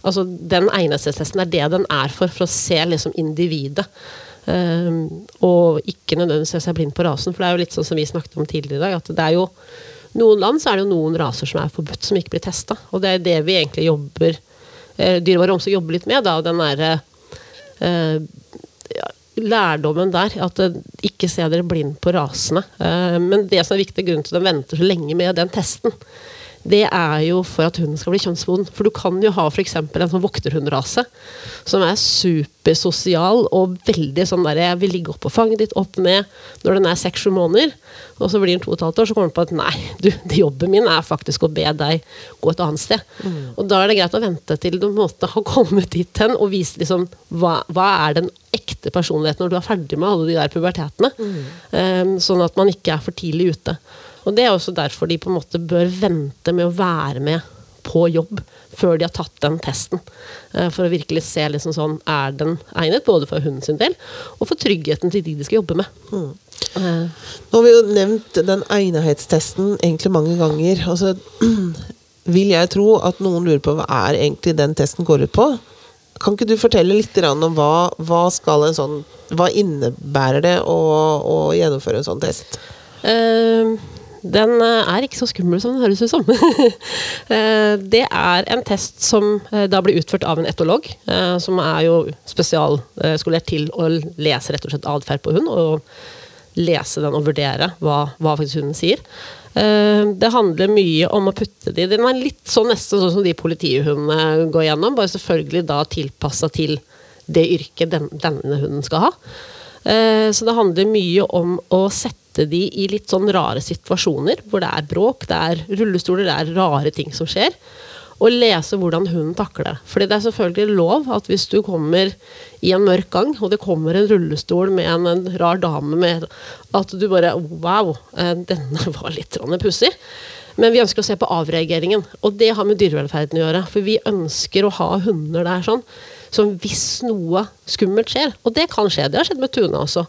Altså, den egnethetstesten er det den er for, for å se liksom individet. Um, og ikke nødvendigvis se seg blind på rasen, for det er jo litt sånn som vi snakket om tidligere i dag. at det er jo noen land så er det jo noen raser som er forbudt, som ikke blir testa. Og det er det vi egentlig jobber eh, Dyrevarer også jobber litt med. Da, den derre eh, lærdommen der. At eh, ikke se dere blind på rasene. Eh, men det som er viktig grunn til at de venter så lenge med den testen, det er jo for at hunden skal bli kjønnsmoden. For du kan jo ha f.eks. en sånn vokterhundrase som er supersosial og veldig sånn der Jeg vil ligge oppå fanget ditt, opp ned, når den er seks-sju måneder. Og så blir den to og et halvt år, så kommer den på at nei, du, [laughs] jobben min er faktisk å be deg gå et annet sted. Mm. Og da er det greit å vente til du måtte ha kommet dit hen og vise liksom hva, hva er den ekte personligheten når du er ferdig med alle de der pubertetene. Mm. Um, sånn at man ikke er for tidlig ute. Og det er også derfor de på en måte bør vente med å være med på jobb før de har tatt den testen. Eh, for å virkelig se liksom sånn, er den egnet, både for hunden sin del og for tryggheten til de de skal jobbe med. Mm. Uh. Nå har vi jo nevnt den egnethetstesten egentlig mange ganger. Altså, [clears throat] vil jeg tro at noen lurer på hva er egentlig den testen går ut på? Kan ikke du fortelle litt om hva, hva, sånn, hva innebærer det å, å, gjennomføre en sånn test? Uh, den eh, er ikke så skummel som den høres ut som. [laughs] Eh, det er en test som eh, da blir utført av en etolog, som er jo spesialskolert til å lese rett og slett atferd på hund, og lese den og vurdere hva, hva faktisk hunden sier. Det handler mye om å putte de Den er litt sånn nesten sånn som de politihundene går gjennom, bare selvfølgelig da tilpassa til det yrket den, denne hunden skal ha. Så det handler mye om å sette de i litt sånn rare situasjoner, hvor det er bråk, det er rullestoler, det er rare ting som skjer. Og lese hvordan hunden takler det. Fordi det er selvfølgelig lov at hvis du kommer i en mørk gang, og det kommer en rullestol med en, en rar dame med At du bare Wow, eh, denne [laughs] var litt pussig. Men vi ønsker å se på avreageringen. Og det har med dyrevelferden å gjøre. For vi ønsker å ha hunder der sånn som hvis noe skummelt skjer, og det kan skje, det har skjedd med Tuna også,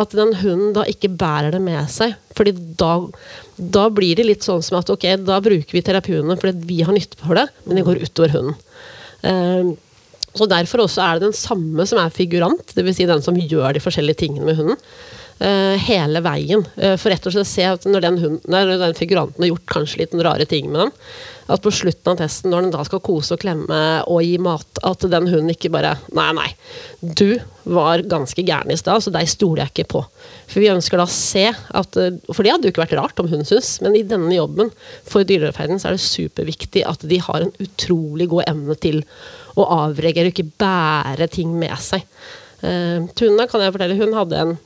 at den hunden da ikke bærer det med seg. fordi da, da blir det litt sånn som at ok, da bruker vi terapiene fordi vi har nytte for det, men det går utover hunden. Uh, så Derfor også er det den samme som er figurant, dvs. Si den som gjør de forskjellige tingene med hunden. Eh, hele veien. Eh, for rett og slett se at når den, hunden, når den figuranten har gjort kanskje litt rare ting med den, at på slutten av testen, når den da skal kose og klemme og gi mat, at den hunden ikke bare Nei, nei, du var ganske gæren i stad, så deg stoler jeg ikke på. For vi ønsker da å se at eh, For det hadde jo ikke vært rart om hun syns, men i denne jobben for dyrevelferden så er det superviktig at de har en utrolig god evne til å avreagere og ikke bære ting med seg. Uh, Tuna kan jeg fortelle, hun hadde en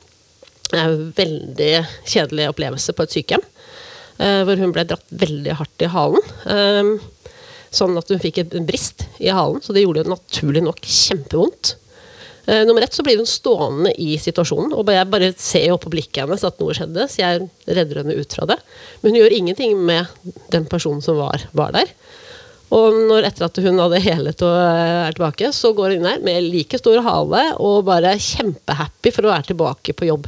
veldig kjedelig opplevelse på et sykehjem. Uh, hvor hun ble dratt veldig hardt i halen. Uh, sånn at hun fikk en brist i halen, så det gjorde naturlig nok kjempevondt. Uh, nummer ett så blir hun stående i situasjonen, og jeg bare ser jo på blikket hennes at noe skjedde, så jeg redder henne ut fra det. Men hun gjør ingenting med den personen som var, var der. Og når etter at hun hadde helet og er tilbake, så går hun inn der med like stor hale og bare kjempehappy for å være tilbake på jobb.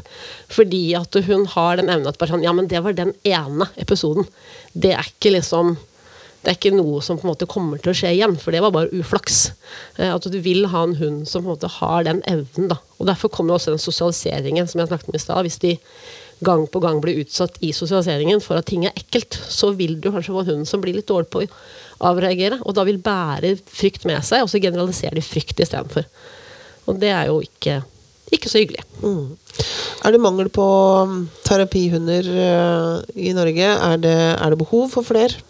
Fordi at hun har den evnen at bare sånn Ja, men det var den ene episoden. Det er ikke liksom det er ikke noe som på en måte kommer til å skje igjen, for det var bare uflaks. Eh, at du vil ha en hund som på en måte har den evnen. da. Og Derfor kommer også den sosialiseringen som jeg snakket om i stad. Hvis de gang på gang blir utsatt i sosialiseringen for at ting er ekkelt, så vil du kanskje få en hund som blir litt dårlig på avreagere, og da vil bære frykt med seg, og så generaliserer de frykt istedenfor. Og det er jo ikke, ikke så hyggelig. Mm. Er det mangel på um, terapihunder uh, i Norge? Er det, er det, behov for flere?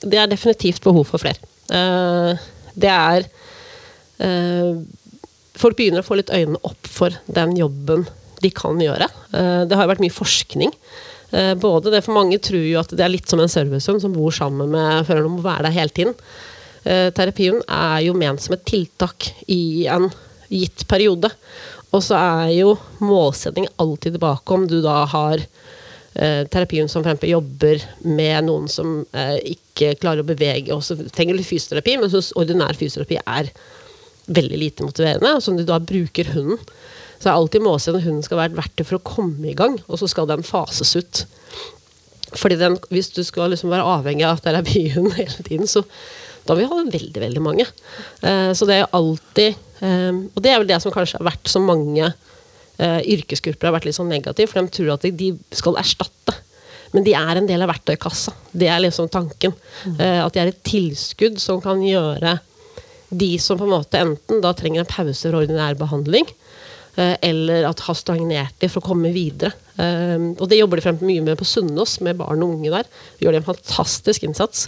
Det er definitivt behov for flere. Uh, det er uh, Folk begynner å få litt øynene opp for den jobben de kan gjøre. det har vært mye forskning Eh, både det for mange tror jo at det er litt som en servicehund som bor sammen med føreren og må være der hele tiden. Eh, terapien er jo ment som et tiltak i en gitt periode. Og så er jo målsettingen alltid tilbake om du da har eh, terapien som for jobber med noen som eh, ikke klarer å bevege, og så trenger litt fysioterapi, men ordinær fysioterapi er veldig lite motiverende, og som du da bruker hunden så er alltid målsettingen at hunden skal være et verktøy for å komme i gang, og så skal den fases ut. Fordi den, Hvis du skal liksom være avhengig av terapihund [laughs] hele tiden, så da vil vi ha veldig veldig mange. Eh, så det er jo alltid eh, Og det er vel det som kanskje har vært så mange eh, yrkesgrupper har vært litt sånn negative, for de tror at de skal erstatte. Men de er en del av verktøykassa. Det er liksom tanken. Mm. at de er et tilskudd som kan gjøre de som på en måte enten da trenger en pause for ordinær behandling, Eh, eller at har stagnert det for å komme videre. Eh, og det jobber de frem mye med på Sunnaas, med barn og unge der. Gjør de en fantastisk innsats.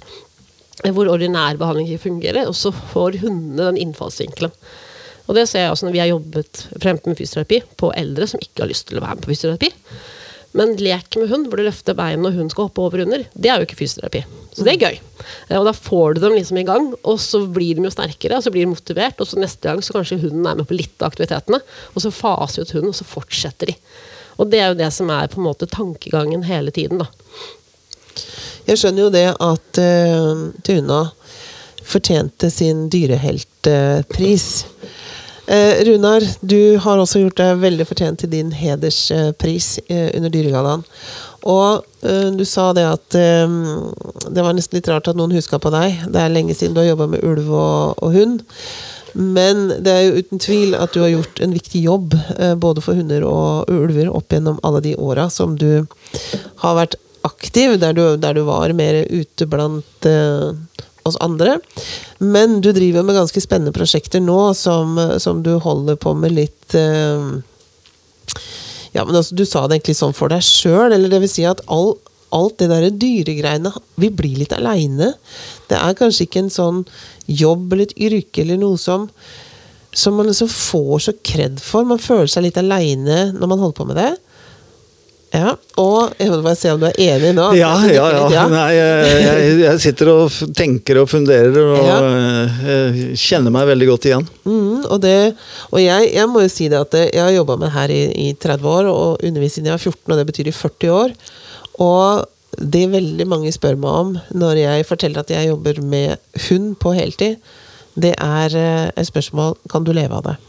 Eh, hvor ordinær behandling ikke fungerer, og så får hundene den innfallsvinkelen. Og det ser jeg også når vi har jobbet frem med fysioterapi på eldre som ikke har lyst til å være med på fysioterapi. Men lek med hund, hvor du løfter bein når hun skal hoppe over under, det er jo ikke fysioterapi. Så det er gøy. Eh, og da får du dem liksom i gang, og så blir de jo sterkere, og så blir de motivert, og så neste gang så kanskje hunden er med på litt av aktivitetene, og så faser ut hunden, og så fortsetter de. Og det er jo det som er på en måte tankegangen hele tiden, da. Jeg skjønner jo det at uh, Tuna fortjente sin dyreheltpris. Uh, Eh, Runar, du har også gjort deg veldig fortjent til din hederspris eh, under Dyregallaen. Og eh, du sa det at eh, det var nesten litt rart at noen huska på deg. Det er lenge siden du har jobba med ulv og, og, hund. Men det er jo uten tvil at du har gjort en viktig jobb eh, både for hunder og ulver opp gjennom alle de åra som du har vært aktiv, der du, der du var mer ute blant eh, oss andre. Men du driver med ganske spennende prosjekter nå som, som du holder på med litt uh, Ja, men altså, du sa det egentlig sånn for deg sjøl, eller vil si at all, alt det derre dyregreiene Vi blir litt aleine. Det er kanskje ikke en sånn jobb eller et yrke eller noe som som man liksom får så kred for. Man føler seg litt aleine når man holder på med det. Ja, og Jeg må bare se om du er enig nå. Ja, ja, ja. Nei, jeg, jeg, sitter og tenker og funderer og ja. Eh, kjenner meg veldig godt igjen. Mm, og, det, og jeg, jeg, må jo si det at jeg har jobba med her i, i, 30 år og undervist siden jeg var 14, og det betyr i 40 år. Og det veldig mange spør meg om når jeg forteller at jeg jobber med hund på heltid, det er eh, et spørsmål kan du leve av det.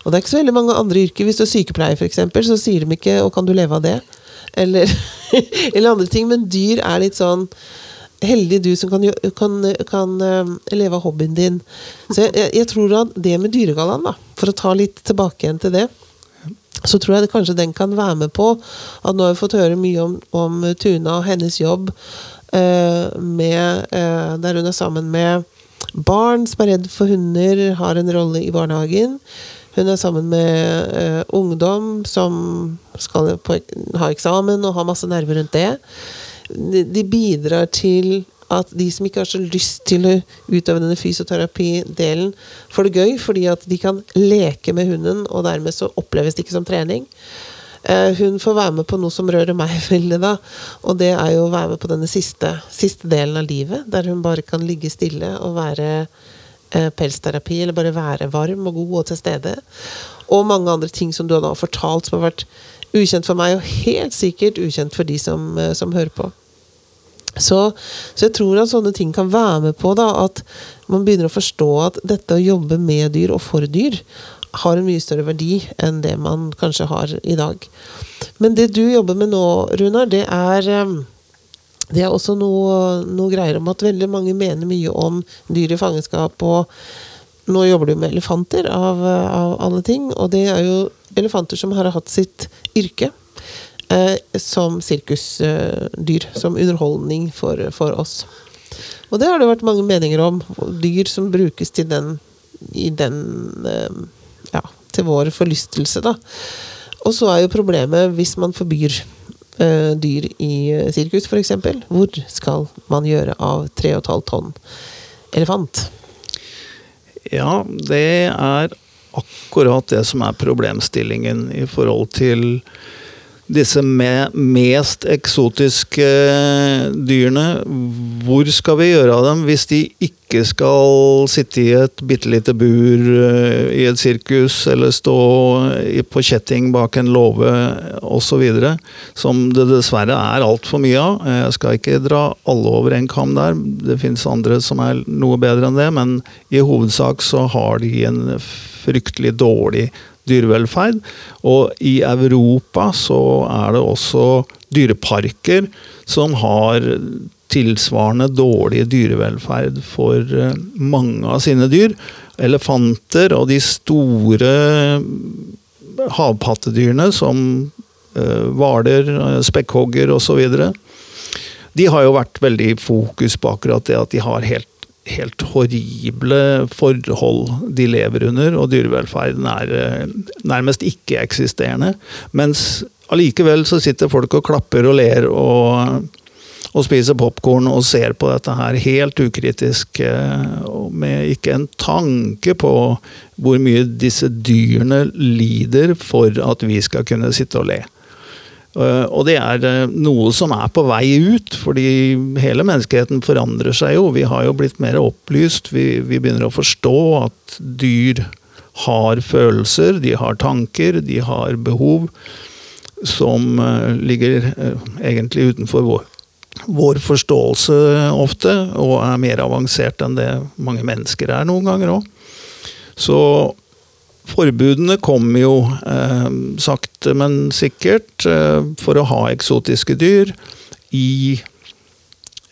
Og det er ikke så veldig mange andre yrker. Hvis du er sykepleier, f.eks., så sier de ikke 'og kan du leve av det'? Eller, [laughs] eller, andre ting. Men dyr er litt sånn Heldig du som kan, kan, kan uh, leve av hobbyen din. Så jeg, jeg, tror at det med Dyregallaen, for å ta litt tilbake igjen til det så tror jeg det kanskje den kan være med på at nå har vi fått høre mye om, om Tuna og hennes jobb eh, med, eh, der hun er sammen med barn som er redd for hunder, har en rolle i barnehagen. Hun er sammen med uh, ungdom som skal på, ha eksamen og ha masse nerver rundt det. De, de bidrar til at de som ikke har så lyst til å utøve denne fysioterapidelen, får det gøy fordi at de kan leke med hunden, og dermed så oppleves det ikke som trening. Eh, hun får være med på noe som rører meg [laughs] veldig, da. Og det er jo å være med på denne siste, siste delen av livet, der hun bare kan ligge stille og være pelsterapi, eller bare være varm og god og til stede. Og mange andre ting som du har fortalt som har vært ukjent for meg, og helt sikkert ukjent for de som, eh, som hører på. Så, så, jeg tror at sånne ting kan være med på da, at man begynner å forstå at dette å jobbe med dyr og for dyr har en mye større verdi enn det man kanskje har i dag. Men det du jobber med nå, Runar, det er, ehm, det er også noe, noe, greier om at veldig mange mener mye om dyr i fangenskap. og nå jobber du med elefanter, av, av alle ting. Og det er jo elefanter som har hatt sitt yrke eh, som sirkusdyr. som underholdning for, for, oss. Og det har det vært mange meninger om. Dyr som brukes til den, den eh, ja, til vår forlystelse, da. Og så er jo problemet hvis man forbyr eh, dyr i eh, sirkus, f.eks. Hvor skal man gjøre av 3,5 tonn elefant? Ja, det er akkurat det som er problemstillingen i forhold til disse med mest eksotiske dyrene, hvor skal vi gjøre av dem hvis de ikke skal sitte i et bitte lite bur eh, i et sirkus, eller stå på kjetting bak en låve osv., som det dessverre er altfor mye av. Jeg skal ikke dra alle over en kam der, det finnes andre som er noe bedre enn det, men i hovedsak så har de en fryktelig dårlig dyrevelferd. Og i Europa så er det også dyreparker som har tilsvarende dårlig dyrevelferd for eh, mange av sine dyr. Elefanter og de store havpattedyrene som eh, hvaler, spekkhogger osv. De har jo vært veldig i fokus på akkurat det at de har helt helt horrible forhold de lever under, og dyrevelferden er eh, nærmest ikke-eksisterende. Mens allikevel så sitter folk og klapper og ler og, og spiser popkorn og ser på dette her helt ukritisk, eh, med ikke en tanke på hvor mye disse dyrene lider for at vi skal kunne sitte og le. Eh, og det er eh, noe som er på vei ut, fordi hele menneskeheten forandrer seg jo. Vi har jo blitt mer opplyst. Vi, vi begynner å forstå at dyr har følelser, de har tanker, de har behov som eh, ligger egentlig utenfor vår, vår forståelse ofte, og er mer avansert enn det mange mennesker er noen ganger òg. Så Forbudene kommer jo eh, sakte, men sikkert eh, for å ha eksotiske dyr i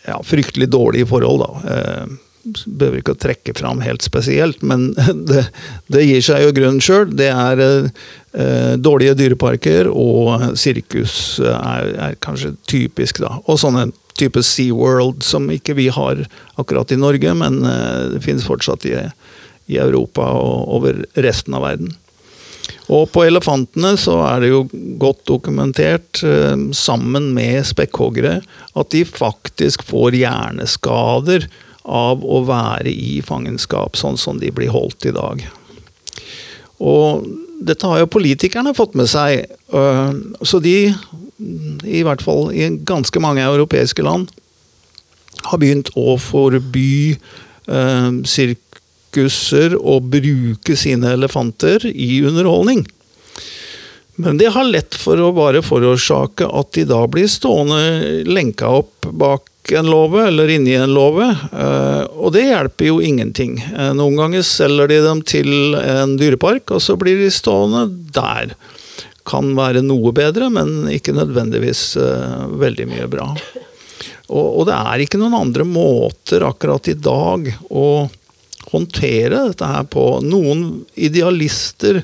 ja, fryktelig dårlige forhold, da. Eh, behøver ikke å trekke fram helt spesielt, men [laughs] det, det gir seg jo grunnen sjøl. Det er eh, dårlige dyreparker, og sirkus er, er, kanskje typisk, da. Og sånne type SeaWorld som ikke vi har akkurat i Norge, men eh, det finnes fortsatt i i Europa og over resten av verden. Og på elefantene så er det jo godt dokumentert, eh, sammen med spekkhoggere, at de faktisk får hjerneskader av å være i fangenskap, sånn som de blir holdt i dag. Og dette har jo politikerne fått med seg, eh, så de, i hvert fall i ganske mange europeiske land, har begynt å forby eh, sirkuser å bruke sine elefanter i underholdning. Men det har lett for å bare forårsake at de da blir stående lenka opp bak en låve eller inni en låve. Eh, og det hjelper jo ingenting. Eh, noen ganger selger de dem til en dyrepark, og så blir de stående der. Kan være noe bedre, men ikke nødvendigvis eh, veldig mye bra. Og, og det er ikke noen andre måter akkurat i dag å håndtere dette her på. Noen idealister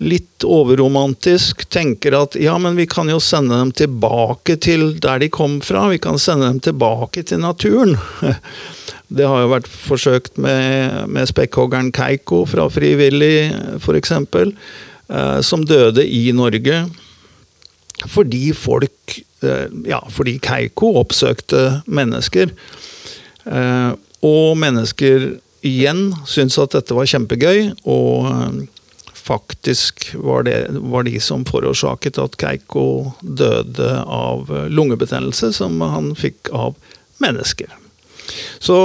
litt overromantisk tenker at ja, men vi kan jo sende dem tilbake til der de kom fra. Vi kan sende dem tilbake til naturen. [laughs] Det har jo vært forsøkt med, med spekkhoggeren Keiko fra Frivillig, f.eks., eh, som døde i Norge. Fordi folk eh, Ja, fordi Keiko oppsøkte mennesker. Eh, og mennesker igjen syntes at dette var kjempegøy, og eh, faktisk var det var de som forårsaket at Keiko døde av lungebetennelse, som han fikk av mennesker. Så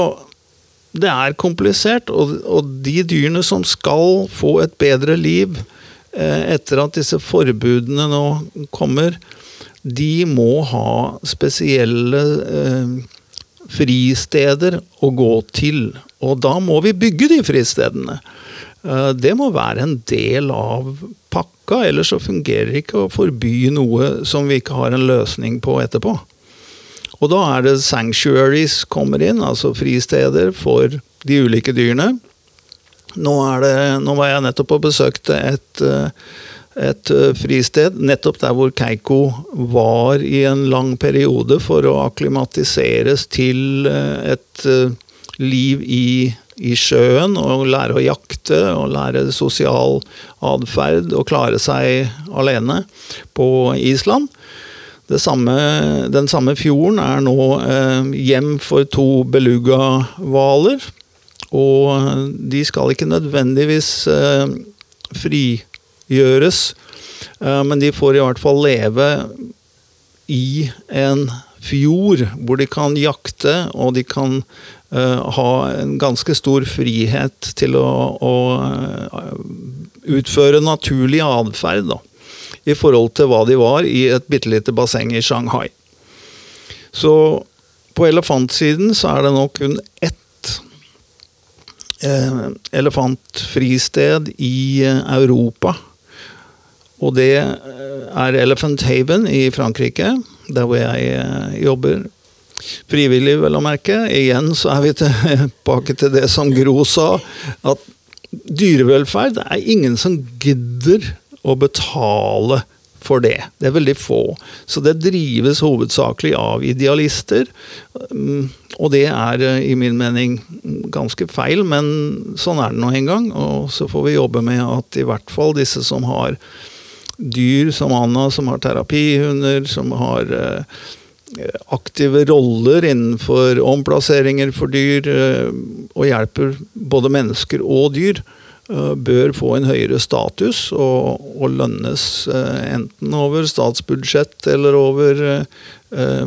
det er komplisert, og, og de dyrene som skal få et bedre liv eh, etter at disse forbudene nå kommer, de må ha spesielle eh, fristeder å gå til. Og da må vi bygge de fristedene. Eh, det må være en del av pakka, ellers så fungerer det ikke å forby noe som vi ikke har en løsning på etterpå. Og da er det sanctuaries kommer inn, altså fristeder for de ulike dyrene. Nå, det, nå var jeg nettopp og besøkte et, eh, et eh, fristed nettopp der hvor Keiko var i en lang periode for å akklimatiseres til et liv i, i sjøen og lære å jakte og lære sosial atferd og klare seg alene på Island. Samme, den samme fjorden er nå eh, hjem for to belugahvaler. Og de skal ikke nødvendigvis eh, frigjøres, eh, men de får i hvert fall leve i en fjord hvor de kan jakte, og de kan uh, ha en ganske stor frihet til å, å eh, utføre naturlig atferd. da i forhold til hva de var i et bitte lite basseng i Shanghai. Så på elefantsiden så er det nå kun ett eh, elefantfristed i eh, Europa. Og det er Elephant Haven i Frankrike, der hvor jeg eh, jobber. Frivillig, vel å merke. Igjen så er vi [laughs] tilbake til det som Gro sa, at dyrevelferd det er ingen som gidder å betale for det. Det er veldig få. Så det drives hovedsakelig av idealister. Mm, og det er eh, i min mening ganske feil, men sånn er det nå en gang. Og så får vi jobbe med at i hvert fall disse som har dyr som Anna, som har terapihunder, som har eh, aktive roller innenfor omplasseringer for dyr, eh, og hjelper både mennesker og dyr, Eh, bør få en høyere status og, og lønnes enten over statsbudsjett eller over eh,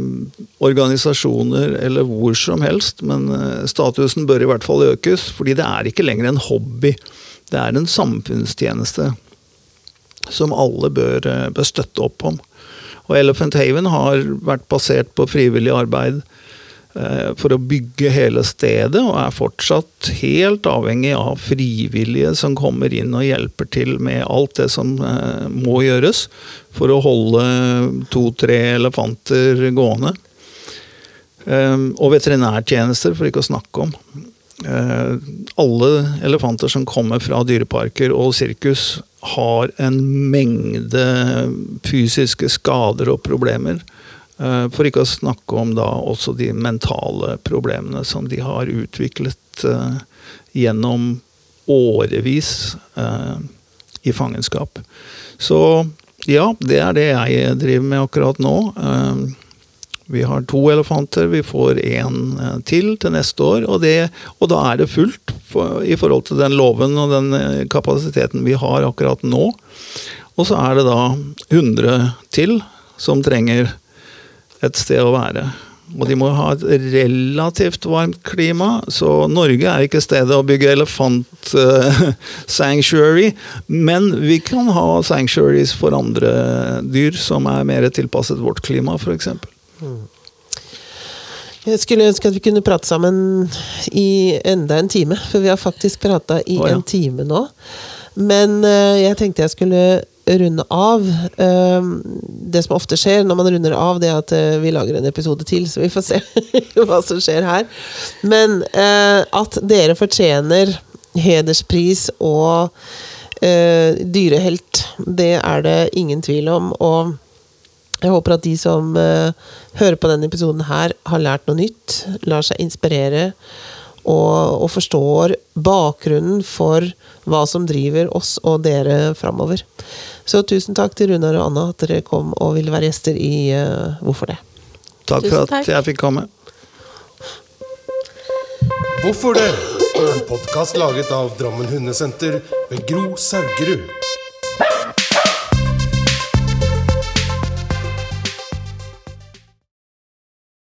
organisasjoner eller hvor som helst. Men statusen bør i hvert fall økes, fordi det er ikke lenger en hobby. Det er en samfunnstjeneste som alle bør, bør støtte opp om. Og Elephant Haven har vært basert på frivillig arbeid Eh, for å bygge hele stedet, og er fortsatt helt avhengig av frivillige som kommer inn og hjelper til med alt det som eh, må gjøres for å holde to-tre elefanter gående. Eh, og veterinærtjenester, for ikke å snakke om. Alle elefanter som kommer fra dyreparker og sirkus, har en mengde fysiske skader og problemer Eh, for ikke å snakke om da også de mentale problemene som de har utviklet uh, gjennom årevis uh, i fangenskap. Så ja, det er det jeg driver med akkurat nå. Vi har to elefanter, vi får én til til neste år. Og, det, og da er det fullt for, i forhold til den loven og den kapasiteten vi har akkurat nå. Og så er det da 100 til som trenger et sted å være. Og de må ha et relativt varmt klima, så Norge er ikke stedet å bygge elefant [laughs] uh. Men vi kan ha sanctuaries for andre dyr som er mer tilpasset vårt klima, f.eks. Mm. Jeg skulle ønske at vi kunne prate sammen i enda en time, for vi har faktisk prata i oh, ja. en time nå. Men uh, jeg tenkte jeg skulle runde av. Ehm, det som ofte skjer når man runder av, det er at eh, vi lager en episode til, så vi får se [laughs] hva som skjer her. Men eh, at dere fortjener hederspris og eh, dyrehelt. Det er det ingen tvil om. Og jeg håper at de som eh, hører på denne episoden her, har lært noe nytt. Lar seg inspirere. Og, og forstår bakgrunnen for hva som driver oss og dere framover. Så tusen takk til Runar og Anna at dere kom og ville være gjester i uh, Hvorfor det. Takk Tusen for at takk. jeg fikk komme. Hvorfor det? En podkast laget av Drammen Hundesenter ved Gro Saugerud.